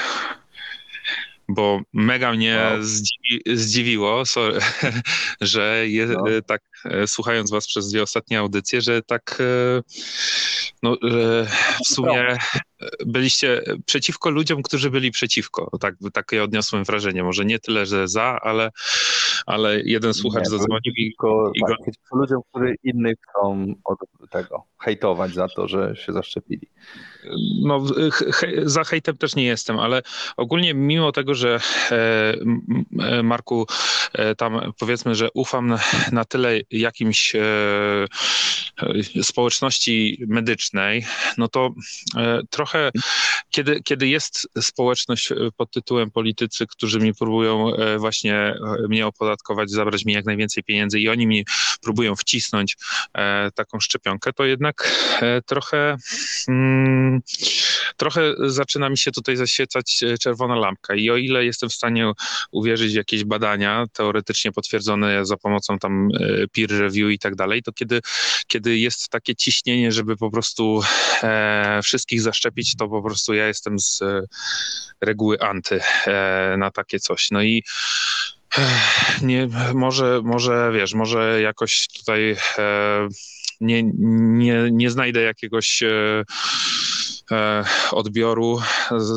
bo mega mnie wow. zdziwi, zdziwiło, sorry, że je, no. tak słuchając was przez dwie ostatnie audycje, że tak e, no, w sumie byliście przeciwko ludziom, którzy byli przeciwko. Tak, takie odniosłem wrażenie. Może nie tyle, że za, ale, ale jeden słuchacz nie, zadzwonił i, go... Tak, przeciwko ludziom, którzy innych chcą od tego hejtować za to, że się zaszczepili. No, he, za hejtem też nie jestem, ale ogólnie mimo tego, że e, e, Marku, e, tam powiedzmy, że ufam na, na tyle jakimś e, społeczności medycznej, no to e, trochę, kiedy, kiedy jest społeczność e, pod tytułem politycy, którzy mi próbują e, właśnie mnie opodatkować, zabrać mi jak najwięcej pieniędzy i oni mi próbują wcisnąć taką szczepionkę, to jednak trochę, mm, trochę zaczyna mi się tutaj zaświecać czerwona lampka. I o ile jestem w stanie uwierzyć w jakieś badania teoretycznie potwierdzone za pomocą tam peer review i tak dalej, to kiedy, kiedy jest takie ciśnienie, żeby po prostu e, wszystkich zaszczepić, to po prostu ja jestem z e, reguły anty e, na takie coś. No i e, nie, może, może wiesz, może jakoś tutaj e, nie, nie, nie znajdę jakiegoś E, odbioru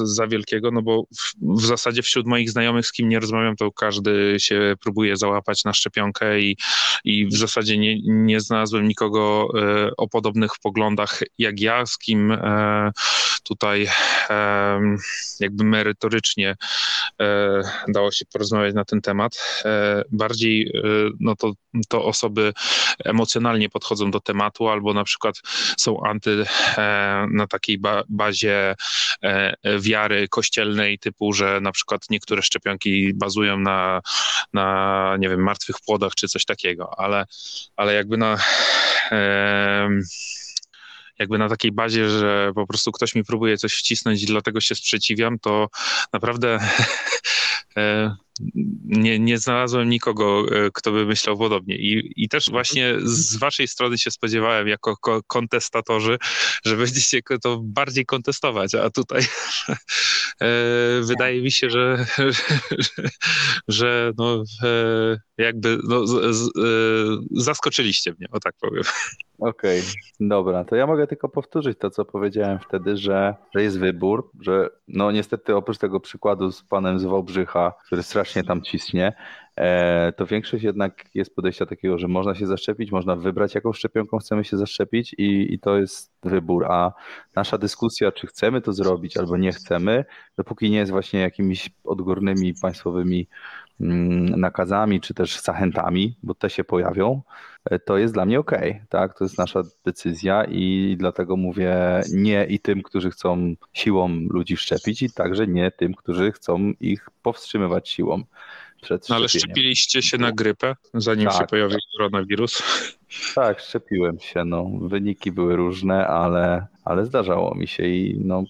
za wielkiego, no bo w, w, zasadzie wśród moich znajomych, z kim nie rozmawiam, to każdy się próbuje załapać na szczepionkę i, i w zasadzie nie, nie znalazłem nikogo e, o podobnych poglądach jak ja, z kim e, tutaj jakby merytorycznie dało się porozmawiać na ten temat. Bardziej no to, to osoby emocjonalnie podchodzą do tematu albo na przykład są anty na takiej ba bazie e, wiary kościelnej, typu, że na przykład niektóre szczepionki bazują na, na nie wiem, martwych płodach czy coś takiego, ale, ale jakby na jakby na takiej bazie, że po prostu ktoś mi próbuje coś wcisnąć i dlatego się sprzeciwiam, to naprawdę nie, nie znalazłem nikogo, e, kto by myślał podobnie. I, I też właśnie z waszej strony się spodziewałem, jako kontestatorzy, że będziecie to bardziej kontestować, a tutaj e, wydaje mi się, że, że, że no, e, jakby no, z, z, zaskoczyliście mnie, o tak powiem. Okej, okay, dobra, to ja mogę tylko powtórzyć to, co powiedziałem wtedy, że, że jest wybór, że no niestety oprócz tego przykładu z panem z Wałbrzycha, który strasznie tam ciśnie, e, to większość jednak jest podejścia takiego, że można się zaszczepić, można wybrać jaką szczepionką chcemy się zaszczepić i, i to jest wybór, a nasza dyskusja, czy chcemy to zrobić albo nie chcemy, dopóki nie jest właśnie jakimiś odgórnymi państwowymi nakazami, czy też zachętami, bo te się pojawią, to jest dla mnie ok, tak? To jest nasza decyzja i dlatego mówię nie i tym, którzy chcą siłą ludzi szczepić i także nie tym, którzy chcą ich powstrzymywać siłą. Przed no ale szczepiliście się na grypę, zanim tak, się pojawił koronawirus? Tak, szczepiłem się. No. Wyniki były różne, ale, ale zdarzało mi się i no,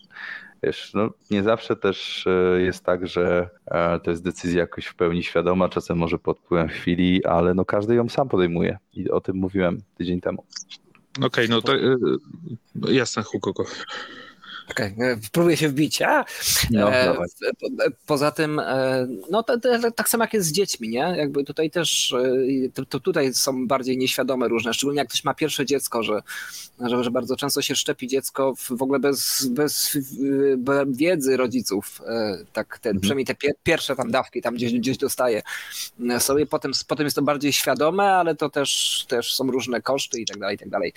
Wiesz, no, nie zawsze też e, jest tak, że e, to jest decyzja jakoś w pełni świadoma, czasem może pod wpływem chwili, ale no każdy ją sam podejmuje i o tym mówiłem tydzień temu. Okej, okay, no to e, jasne, Hugo. Okej, okay. próbuję się wbić. A? No, e, poza tym, e, no to, to, tak samo jak jest z dziećmi, nie? Jakby tutaj też, e, to, tutaj są bardziej nieświadome różne, szczególnie jak ktoś ma pierwsze dziecko, że, że, że bardzo często się szczepi dziecko w, w ogóle bez, bez, bez wiedzy rodziców, e, tak te, mhm. przynajmniej te pie, pierwsze tam dawki tam gdzieś, gdzieś dostaje sobie, potem, potem jest to bardziej świadome, ale to też, też są różne koszty i tak dalej, i tak dalej.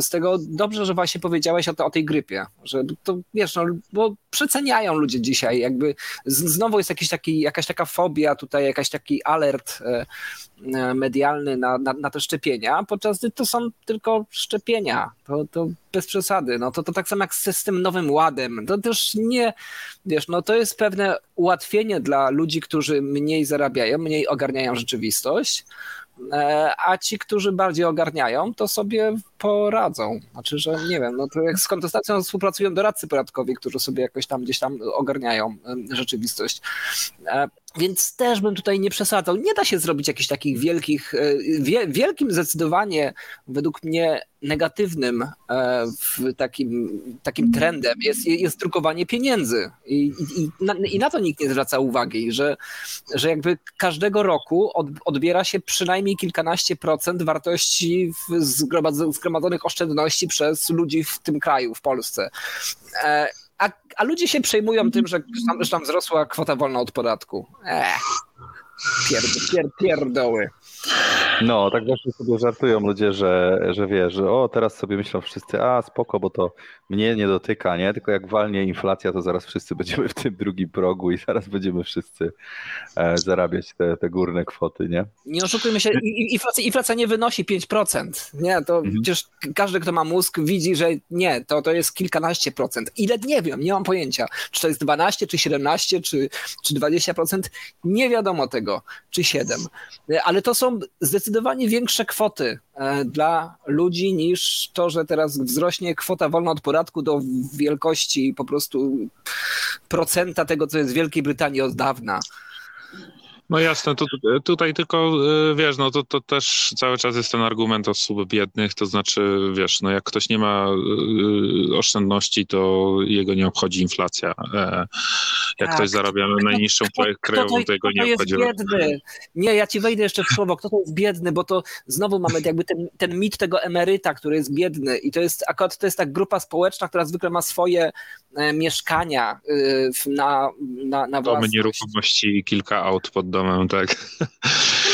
Z tego dobrze, że właśnie powiedziałeś o, to, o tej grypie, że to wiesz, no, bo przeceniają ludzie dzisiaj, jakby znowu jest jakiś taki, jakaś taka fobia tutaj, jakaś taki alert e, e, medialny na, na, na te szczepienia, podczas gdy to są tylko szczepienia, to, to bez przesady, no to, to tak samo jak z tym nowym ładem, to też nie, wiesz, no to jest pewne ułatwienie dla ludzi, którzy mniej zarabiają, mniej ogarniają rzeczywistość, a ci, którzy bardziej ogarniają, to sobie poradzą. Znaczy, że nie wiem, no to jak z kontestacją współpracują doradcy podatkowi, którzy sobie jakoś tam gdzieś tam ogarniają rzeczywistość. E, więc też bym tutaj nie przesadzał. Nie da się zrobić jakichś takich wielkich, e, wie, wielkim zdecydowanie według mnie negatywnym e, takim, takim trendem jest, jest drukowanie pieniędzy. I, i, na, I, na, to nikt nie zwraca uwagi, że, że jakby każdego roku od, odbiera się przynajmniej kilkanaście procent wartości zgromadzonych oszczędności przez ludzi w tym kraju, w Polsce. A, a ludzie się przejmują tym, że tam, że tam wzrosła kwota wolna od podatku. Ech, pierd, pierd, pierdoły. No, tak właśnie sobie żartują ludzie, że, że wiesz, że o, teraz sobie myślą wszyscy, a spoko, bo to mnie nie dotyka, nie? Tylko jak walnie inflacja, to zaraz wszyscy będziemy w tym drugim progu i zaraz będziemy wszyscy e, zarabiać te, te górne kwoty, nie? Nie oszukujmy się, inflacja, inflacja nie wynosi 5%. Nie, to mhm. przecież każdy, kto ma mózg, widzi, że nie, to, to jest kilkanaście procent. Ile nie wiem, nie mam pojęcia. Czy to jest 12, czy 17, czy, czy 20%? Nie wiadomo tego, czy 7. Ale to są zdecydowanie większe kwoty e, dla ludzi niż to, że teraz wzrośnie kwota wolna od podatku do wielkości po prostu procenta tego, co jest w Wielkiej Brytanii od dawna. No jasne, to, tutaj tylko y, wiesz, no to, to też cały czas jest ten argument osób biednych, to znaczy wiesz, no jak ktoś nie ma y, oszczędności, to jego nie obchodzi inflacja. E, jak tak. ktoś zarabia najniższą kto, krajową, to, to, jego nie obchodzi. Jest biedny. Nie, ja ci wejdę jeszcze w słowo, kto to jest biedny, bo to znowu mamy jakby ten, ten mit tego emeryta, który jest biedny i to jest akurat to jest ta grupa społeczna, która zwykle ma swoje e, mieszkania y, na, na, na własność. Domy nieruchomości i kilka aut pod domem, tak.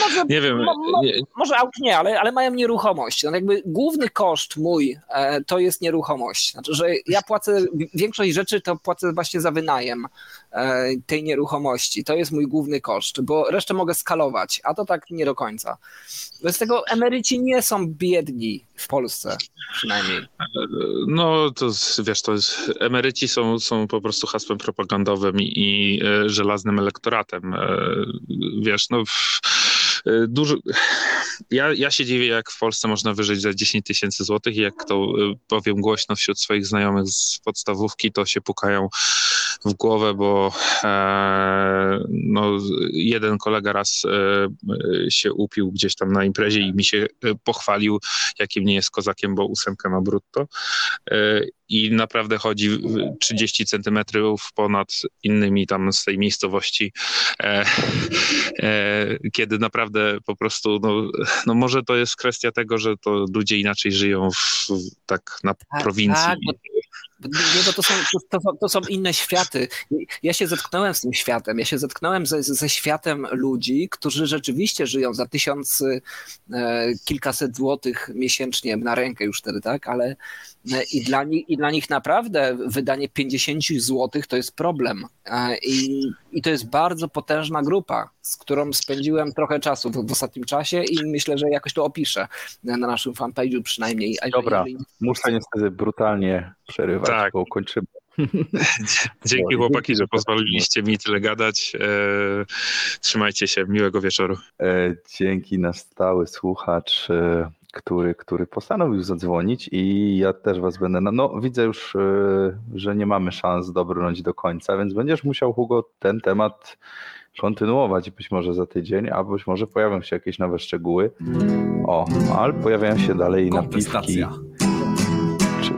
Może, nie wiem. Mo, mo, może aut nie, ale, ale mają nieruchomość. No jakby główny koszt mój e, to jest nieruchomość. Znaczy, że ja płacę, większość rzeczy to płacę właśnie za wynajem e, tej nieruchomości. To jest mój główny koszt, bo resztę mogę skalować, a to tak nie do końca. Bez tego emeryci nie są biedni w Polsce przynajmniej. No to wiesz, to jest, emeryci są, są po prostu hasłem propagandowym i, i e, żelaznym elektoratem. E, wiesz, no w, dużo. Ja, ja się dziwię, jak w Polsce można wyżyć za 10 tysięcy złotych i jak to powiem głośno wśród swoich znajomych z podstawówki, to się pukają w głowę, bo e, no, jeden kolega raz e, się upił gdzieś tam na imprezie i mi się pochwalił, jakim nie jest kozakiem, bo ósemkę ma brutto e, i naprawdę chodzi 30 centymetrów ponad innymi tam z tej miejscowości, e, e, kiedy naprawdę po prostu, no, no może to jest kwestia tego, że to ludzie inaczej żyją w, tak na tak, prowincji. Tak, nie, bo to są, to, to, są inne światy. Ja się zetknąłem z tym światem. Ja się zetknąłem ze, ze światem ludzi, którzy rzeczywiście żyją za tysiąc, e, kilkaset złotych miesięcznie na rękę już wtedy, tak? Ale i, dla nich, i dla nich naprawdę wydanie 50 złotych to jest problem. E, I, I to jest bardzo potężna grupa, z którą spędziłem trochę czasu w, w ostatnim czasie i myślę, że jakoś to opiszę na naszym fanpage'u przynajmniej. Dobra, muszę niestety brutalnie przerywać, tak. bo kończymy. Dzięki chłopaki, że pozwoliliście mi tyle gadać. E, trzymajcie się, miłego wieczoru. E, dzięki nasz stały słuchacz, e, który, który postanowił zadzwonić i ja też was będę, no widzę już, że nie mamy szans dobrnąć do końca, więc będziesz musiał Hugo ten temat kontynuować być może za tydzień, a być może pojawią się jakieś nowe szczegóły. O, ale pojawiają się dalej napiski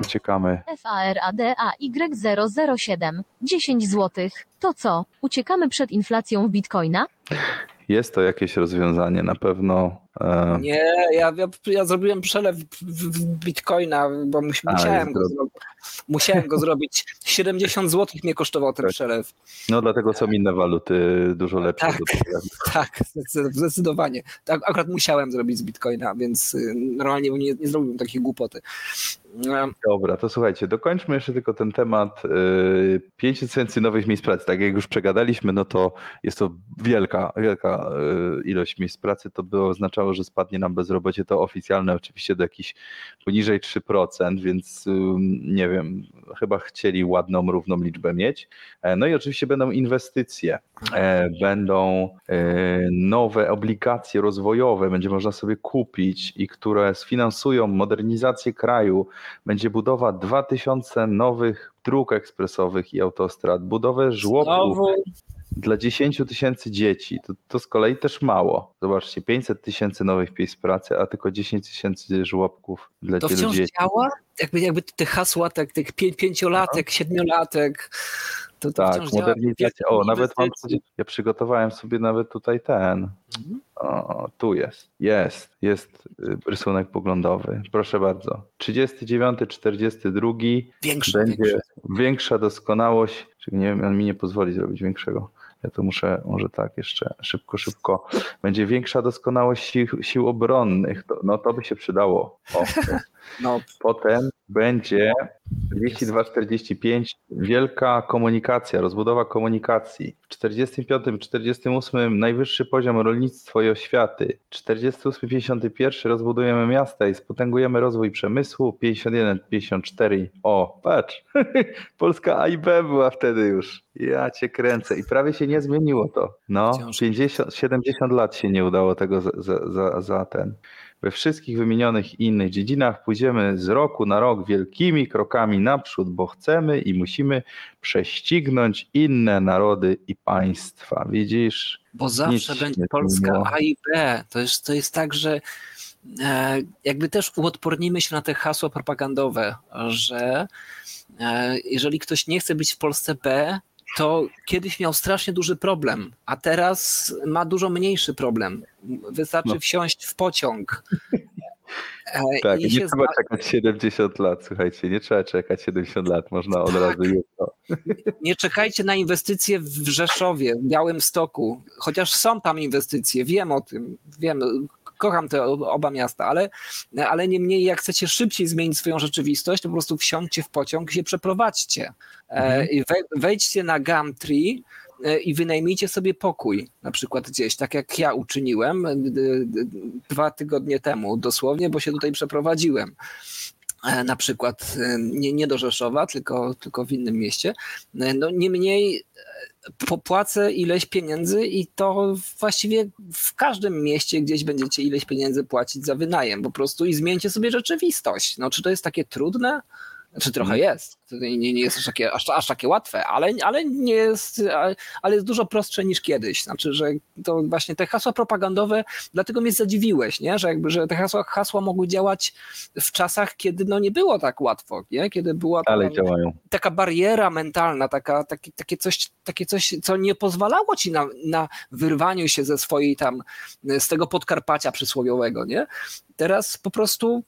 Uciekamy. FARADAY007. 10 zł. To co? Uciekamy przed inflacją w bitcoina? Jest to jakieś rozwiązanie, na pewno. E, Nie, ja, ja, ja zrobiłem przelew w, w, bitcoina, bo A, musiałem, go zrobić. musiałem go zrobić. 70 zł mnie kosztował ten Tak. przelew. no dlatego są inne waluty dużo lepsze. Tak. tego. Tak, zdecy- zdecydowanie. Tak, akurat musiałem zrobić z bitcoina, więc y, normalnie nie, nie zrobiłbym takiej głupoty. Um, Dobra, to słuchajcie, dokończmy jeszcze tylko ten temat. Yy, 5 tysięcy nowych miejsc pracy. Tak jak już przegadaliśmy, no to jest to wielka, wielka yy, ilość miejsc pracy. To by oznaczało, że spadnie nam bezrobocie. To oficjalne oczywiście do jakichś poniżej 3%, więc yy, nie wiem, chyba chcieli ładną, równą liczbę mieć. E, No i oczywiście będą inwestycje, e, będą e, nowe obligacje rozwojowe, będzie można sobie kupić i które sfinansują modernizację kraju. Będzie budowa 2000 nowych dróg ekspresowych i autostrad, budowę żłobków. Znowu, dla 10 tysięcy dzieci. To, to z kolei też mało. Zobaczcie, 500 tysięcy nowych miejsc pracy, a tylko 10 tysięcy żłobków dla to tylu wciąż dzieci. działa? Jakby, jakby te hasła, tak, tych pię, pięciolatek, siedmiolatek, to, to Tak, wciąż modernizacja. O, nawet mam, ja przygotowałem sobie nawet tutaj ten. Mhm. O, tu jest. Jest, jest y, rysunek poglądowy. Proszę bardzo. 39, 42 Większe, będzie większa doskonałość. Czyli nie wiem, on mi nie pozwoli zrobić większego. Ja to muszę, może tak jeszcze szybko, szybko. Będzie większa doskonałość sił, sił obronnych. To, no to by się przydało. O, No, Potem będzie 42-45 wielka komunikacja, rozbudowa komunikacji. W 45-48 najwyższy poziom rolnictwo i oświaty. 48-51 rozbudujemy miasta i spotęgujemy rozwój przemysłu. 51-54 o, patrz, Polska A i B była wtedy już. Ja cię kręcę i prawie się nie zmieniło to. No, Wciąż. 50, 70 lat się nie udało tego za, za, za, za ten. We wszystkich wymienionych innych dziedzinach pójdziemy z roku na rok wielkimi krokami naprzód, bo chcemy i musimy prześcignąć inne narody i państwa. Widzisz? Bo zawsze będzie Polska. A i B. To jest, to jest tak, że e, jakby też uodpornimy się na te hasła propagandowe, że e, jeżeli ktoś nie chce być w Polsce B, to kiedyś miał strasznie duży problem, a teraz ma dużo mniejszy problem. Wystarczy No. wsiąść w pociąg. E, Tak, nie trzeba zna- czekać 70 lat, słuchajcie, nie trzeba czekać 70 lat, można od Tak. razu jutro. Nie czekajcie na inwestycje w Rzeszowie, w Białymstoku, chociaż są tam inwestycje, wiem o tym, wiem, kocham te oba miasta, ale, ale niemniej jak chcecie szybciej zmienić swoją rzeczywistość, to po prostu wsiądźcie w pociąg i się przeprowadźcie. E, wej- Wejdźcie na Gumtree e, i wynajmijcie sobie pokój, na przykład gdzieś, tak jak ja uczyniłem d- dwa tygodnie temu dosłownie, bo się tutaj przeprowadziłem. E, Na przykład e, nie, nie do Rzeszowa, tylko, tylko w innym mieście. E, No niemniej e, popłacę ileś pieniędzy i to właściwie w każdym mieście gdzieś będziecie ileś pieniędzy płacić za wynajem po prostu i zmieńcie sobie rzeczywistość. No czy to jest takie trudne? Znaczy trochę jest. To nie, nie jest aż takie, aż, aż takie łatwe, ale, ale nie jest, ale- jest dużo prostsze niż kiedyś. Znaczy, że to właśnie te hasła propagandowe, dlatego mnie zadziwiłeś, nie? Że jakby, że te hasła, hasła mogły działać w czasach, kiedy no nie było tak łatwo, nie? Kiedy była taka, taka bariera mentalna, taka, takie, takie, coś, takie coś, co nie pozwalało ci na, na wyrwaniu się ze swojej tam, z tego Podkarpacia przysłowiowego, nie? Teraz po prostu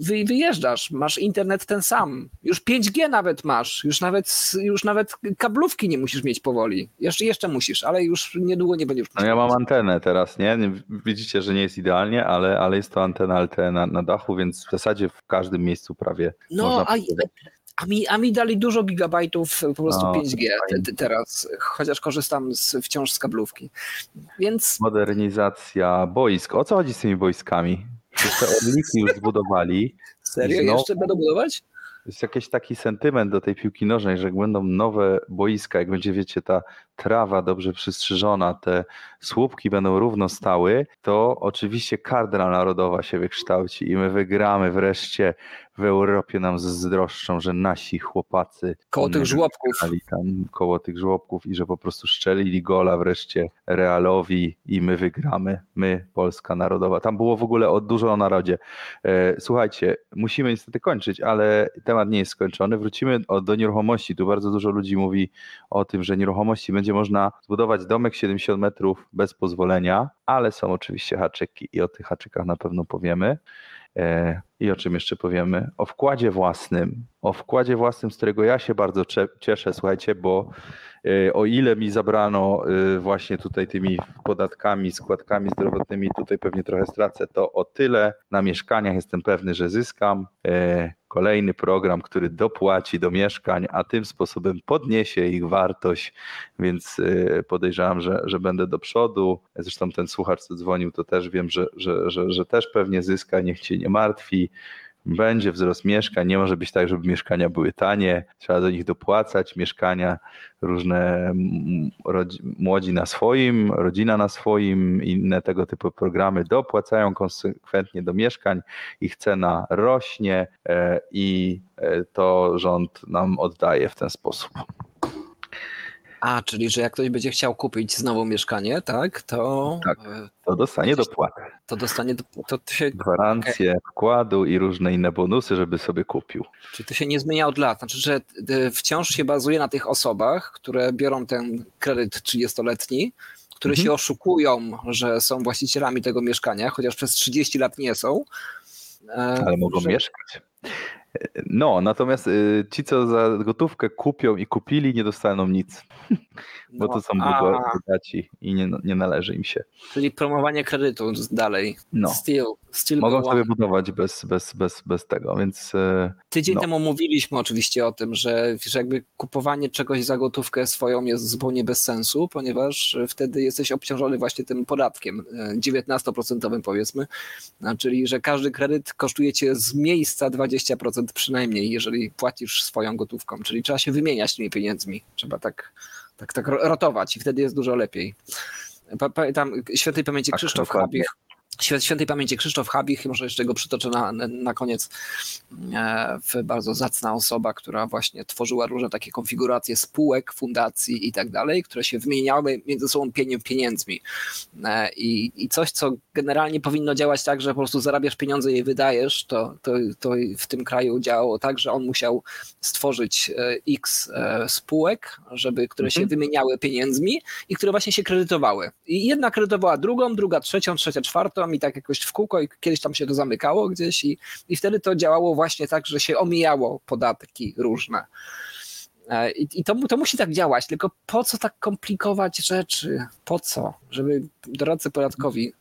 wy, wyjeżdżasz, masz internet ten sam, już 5G nawet masz, już nawet, już nawet kablówki nie musisz mieć powoli, jeszcze, jeszcze musisz, ale już niedługo nie będziesz No ja mam antenę teraz, nie? Widzicie, że nie jest idealnie, ale, ale jest to antena LTE na, na dachu, więc w zasadzie w każdym miejscu prawie No, można a, mi, a mi dali dużo gigabajtów po prostu No, 5G te, fajnie. te, teraz, chociaż korzystam z, wciąż z kablówki. Więc Modernizacja boisk. O co chodzi z tymi boiskami? Te orliki już zbudowali. serio, Znowu? jeszcze będą budować? Jest jakiś taki sentyment do tej piłki nożnej, że jak będą nowe boiska, jak będzie, wiecie, ta trawa dobrze przystrzyżona, te słupki będą równo stały, to oczywiście kadra narodowa się wykształci i my wygramy wreszcie w Europie nam zazdroszczą, że nasi chłopacy koło tych żłobków tam koło tych żłobków i że po prostu szczelili gola wreszcie Realowi i my wygramy, my Polska Narodowa. Tam było w ogóle o dużo o narodzie. E, słuchajcie, musimy niestety kończyć, ale temat nie jest skończony. Wrócimy do nieruchomości. Tu bardzo dużo ludzi mówi o tym, że nieruchomości będzie można zbudować domek 70 metrów bez pozwolenia, ale są oczywiście haczyki i o tych haczykach na pewno powiemy. E, I o czym jeszcze powiemy? O wkładzie własnym. O wkładzie własnym, z którego ja się bardzo cieszę, słuchajcie, bo e, o ile mi zabrano e, właśnie tutaj tymi podatkami, składkami zdrowotnymi, tutaj pewnie trochę stracę, to o tyle na mieszkaniach jestem pewny, że zyskam kolejny program, który dopłaci do mieszkań, a tym sposobem podniesie ich wartość, więc y, podejrzewam, że, że będę do przodu. Zresztą ten słuchacz, co dzwonił, to też wiem, że, że, że, że też pewnie zyska, niech cię nie martwi będzie wzrost mieszkań. Nie może być tak, żeby mieszkania były tanie, trzeba do nich dopłacać. Mieszkania różne młodzi na swoim, rodzina na swoim, inne tego typu programy dopłacają konsekwentnie do mieszkań, ich cena rośnie e, i e, to rząd nam oddaje w ten sposób. A, czyli że jak ktoś będzie chciał kupić znowu mieszkanie, tak, to. Tak, e, to dostanie dopłatę. To dostanie do, to się... Gwarancję okay. wkładu i różne inne bonusy, żeby sobie kupił. Czyli to się nie zmienia od lat. Znaczy, że e, wciąż się bazuje na tych osobach, które biorą ten kredyt 30-letni, które mhm. się oszukują, że są właścicielami tego mieszkania, chociaż przez 30 lat nie są. E, Ale mogą że... mieszkać. No, natomiast y, ci, co za gotówkę kupią i kupili, nie dostaną nic. Bo no, to są bogaci i nie, nie należy im się. Czyli promowanie kredytu dalej. No. Still, still Mogą sobie budować bez, bez, bez, bez tego, więc. Y, Tydzień no. temu mówiliśmy oczywiście o tym, że, że jakby kupowanie czegoś za gotówkę swoją jest zupełnie bez sensu, ponieważ wtedy jesteś obciążony właśnie tym podatkiem 19% y, powiedzmy, czyli że każdy kredyt kosztuje cię z miejsca 20% przynajmniej, jeżeli płacisz swoją gotówką, czyli trzeba się wymieniać tymi pieniędzmi. Trzeba tak, tak, tak rotować i wtedy jest dużo lepiej. Pamiętam świętej pamięci tak, Krzysztof Świętej pamięci Krzysztof Habich, może jeszcze go przytoczę na, na koniec, e, bardzo zacna osoba, która właśnie tworzyła różne takie konfiguracje spółek, fundacji i tak dalej, które się wymieniały między sobą pieniędzmi. E, I, I coś, co generalnie powinno działać tak, że po prostu zarabiasz pieniądze i je wydajesz, to, to, to w tym kraju działało tak, że on musiał stworzyć e, x spółek, żeby, które mhm. się wymieniały pieniędzmi i które właśnie się kredytowały. I jedna kredytowała drugą, druga trzecią, trzecia czwartą i tak jakoś w kółko i kiedyś tam się to zamykało gdzieś i, i wtedy to działało właśnie tak, że się omijało podatki różne. E, I, i to, to musi tak działać, tylko po co tak komplikować rzeczy? Po co? Żeby doradcy podatkowi,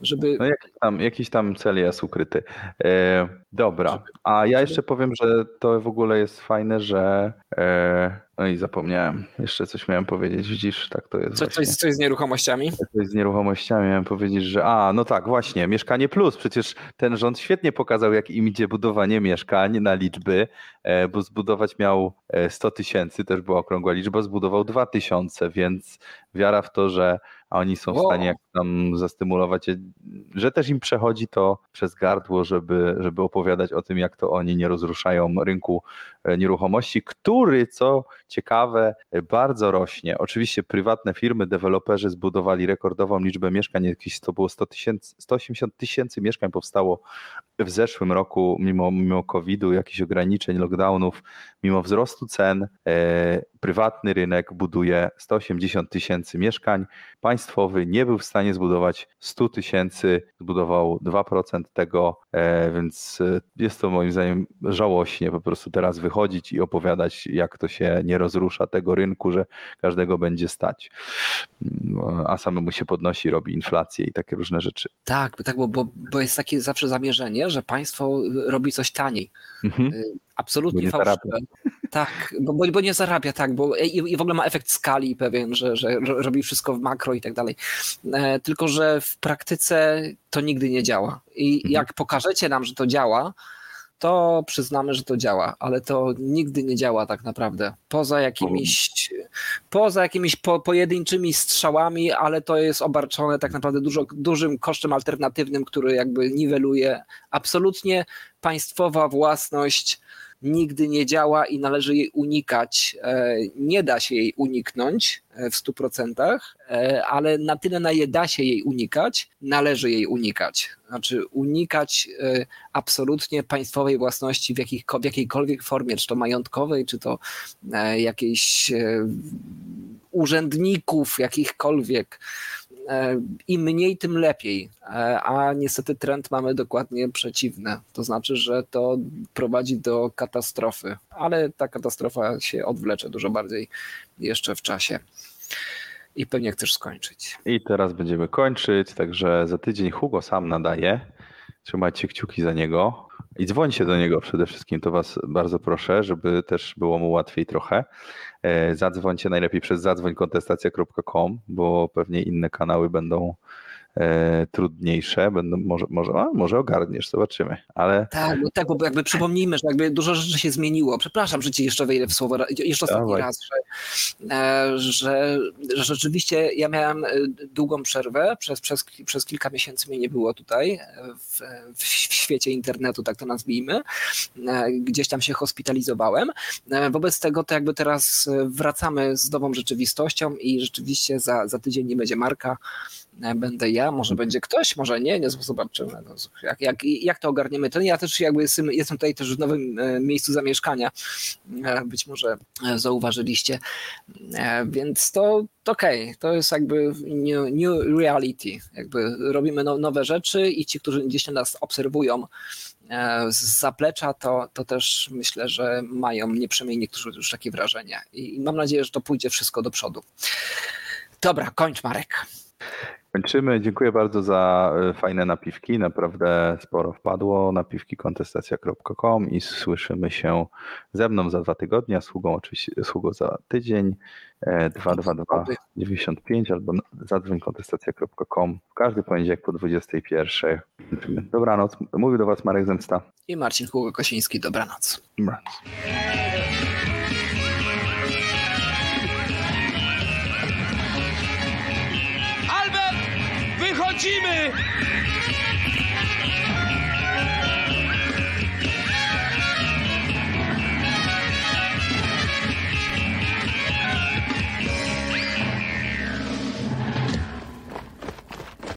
żeby... No jakiś tam, jakiś tam cel jest ukryty. E, dobra, a ja jeszcze powiem, że to w ogóle jest fajne, że e, no i zapomniałem. Jeszcze coś miałem powiedzieć. Widzisz, tak to jest. Co, coś, coś z nieruchomościami? Coś z nieruchomościami miałem powiedzieć, że a, no tak, właśnie, mieszkanie plus. Przecież ten rząd świetnie pokazał, jak im idzie budowanie mieszkań na liczby, e, bo zbudować miał 100 e, tysięcy, też była okrągła liczba, zbudował 2000, więc wiara w to, że a oni są w stanie jak tam zastymulować, że też im przechodzi to przez gardło, żeby, żeby opowiadać o tym, jak to oni nie rozruszają rynku e, nieruchomości, który, co ciekawe, bardzo rośnie. Oczywiście prywatne firmy, deweloperzy zbudowali rekordową liczbę mieszkań, jakieś to było 100 tysięcy, 180 tysięcy mieszkań powstało w zeszłym roku, mimo, mimo COVID-u, jakichś ograniczeń, lockdownów, mimo wzrostu cen, e, prywatny rynek buduje 180 tysięcy mieszkań. Państwowy nie był w stanie zbudować 100 tysięcy, zbudował 2% tego, więc e, jest to moim zdaniem żałośnie po prostu teraz wychodzić i opowiadać, jak to się nie rozrusza tego rynku, że każdego będzie stać. A samemu się podnosi, robi inflację i takie różne rzeczy. Tak, tak bo, bo, bo jest takie zawsze zamierzenie, że państwo robi coś taniej. Mhm. Absolutnie fałszywe. Tak, bo, bo, nie zarabia, tak, bo i, i, w ogóle ma efekt skali pewien, że, że robi wszystko w makro i tak dalej. E, tylko, że w praktyce to nigdy nie działa. I mhm. jak pokażecie nam, że to działa, to przyznamy, że to działa, ale to nigdy nie działa tak naprawdę. Poza jakimiś, poza jakimiś po, pojedynczymi strzałami, ale to jest obarczone tak naprawdę dużo, dużym kosztem alternatywnym, który jakby niweluje absolutnie państwowa własność nigdy nie działa i należy jej unikać. E, nie da się jej uniknąć e, w 100%, e, ale na tyle, na ile da się jej unikać, należy jej unikać. Znaczy unikać absolutnie państwowej własności w, jakich, w jakiejkolwiek formie, czy to majątkowej, czy to jakiejś urzędników jakichkolwiek im mniej, tym lepiej. E, a niestety trend mamy dokładnie przeciwny. To znaczy, że to prowadzi do katastrofy, ale ta katastrofa się odwlecze dużo bardziej jeszcze w czasie. I pewnie chcesz skończyć. I teraz będziemy kończyć, także za tydzień Hugo sam nadaje. Trzymajcie kciuki za niego i dzwońcie do niego przede wszystkim. To Was bardzo proszę, żeby też było mu łatwiej trochę. E, zadzwońcie najlepiej przez zadzwońkontestacja.com, bo pewnie inne kanały będą e, trudniejsze, będą, może, może, a, może ogarniesz, zobaczymy, ale... Tak, bo, tak, bo jakby przypomnijmy, że jakby dużo rzeczy się zmieniło. Przepraszam, że ci jeszcze wejdę w słowo, jeszcze ostatni Dawaj. raz, że, e, że, że rzeczywiście ja miałem długą przerwę, przez, przez, przez kilka miesięcy mnie nie było tutaj w, w świecie internetu, tak to nazwijmy, gdzieś tam się hospitalizowałem. Wobec tego to jakby teraz wracamy z nową rzeczywistością i rzeczywiście za, za tydzień nie będzie Marka, będę ja, może będzie ktoś, może nie, nie zobaczymy. No, jak, jak, jak to ogarniemy? To ja też jakby jestem, jestem tutaj też w nowym e, miejscu zamieszkania, e, być może e, zauważyliście, więc to, to okej, okay. to jest jakby new, new reality, jakby robimy no, nowe rzeczy i ci, którzy gdzieś nas obserwują, z zaplecza, to, to też myślę, że mają nie przynajmniej niektórzy już takie wrażenie. I mam nadzieję, że to pójdzie wszystko do przodu. Dobra, kończ Marek. Kończymy. Dziękuję bardzo za e, fajne napiwki. Naprawdę sporo wpadło. Napiwki kontestacja.com i słyszymy się ze mną za dwa tygodnie, sługą oczywiście sługą za tydzień. 222 95 albo zadzwoń kontestacja.com w każdy poniedziałek po 21. Dobranoc. Mówił do Was Marek Zemsta. I Marcin Hugo-Kosiński. Dobranoc. Dobranoc. Wychodzimy!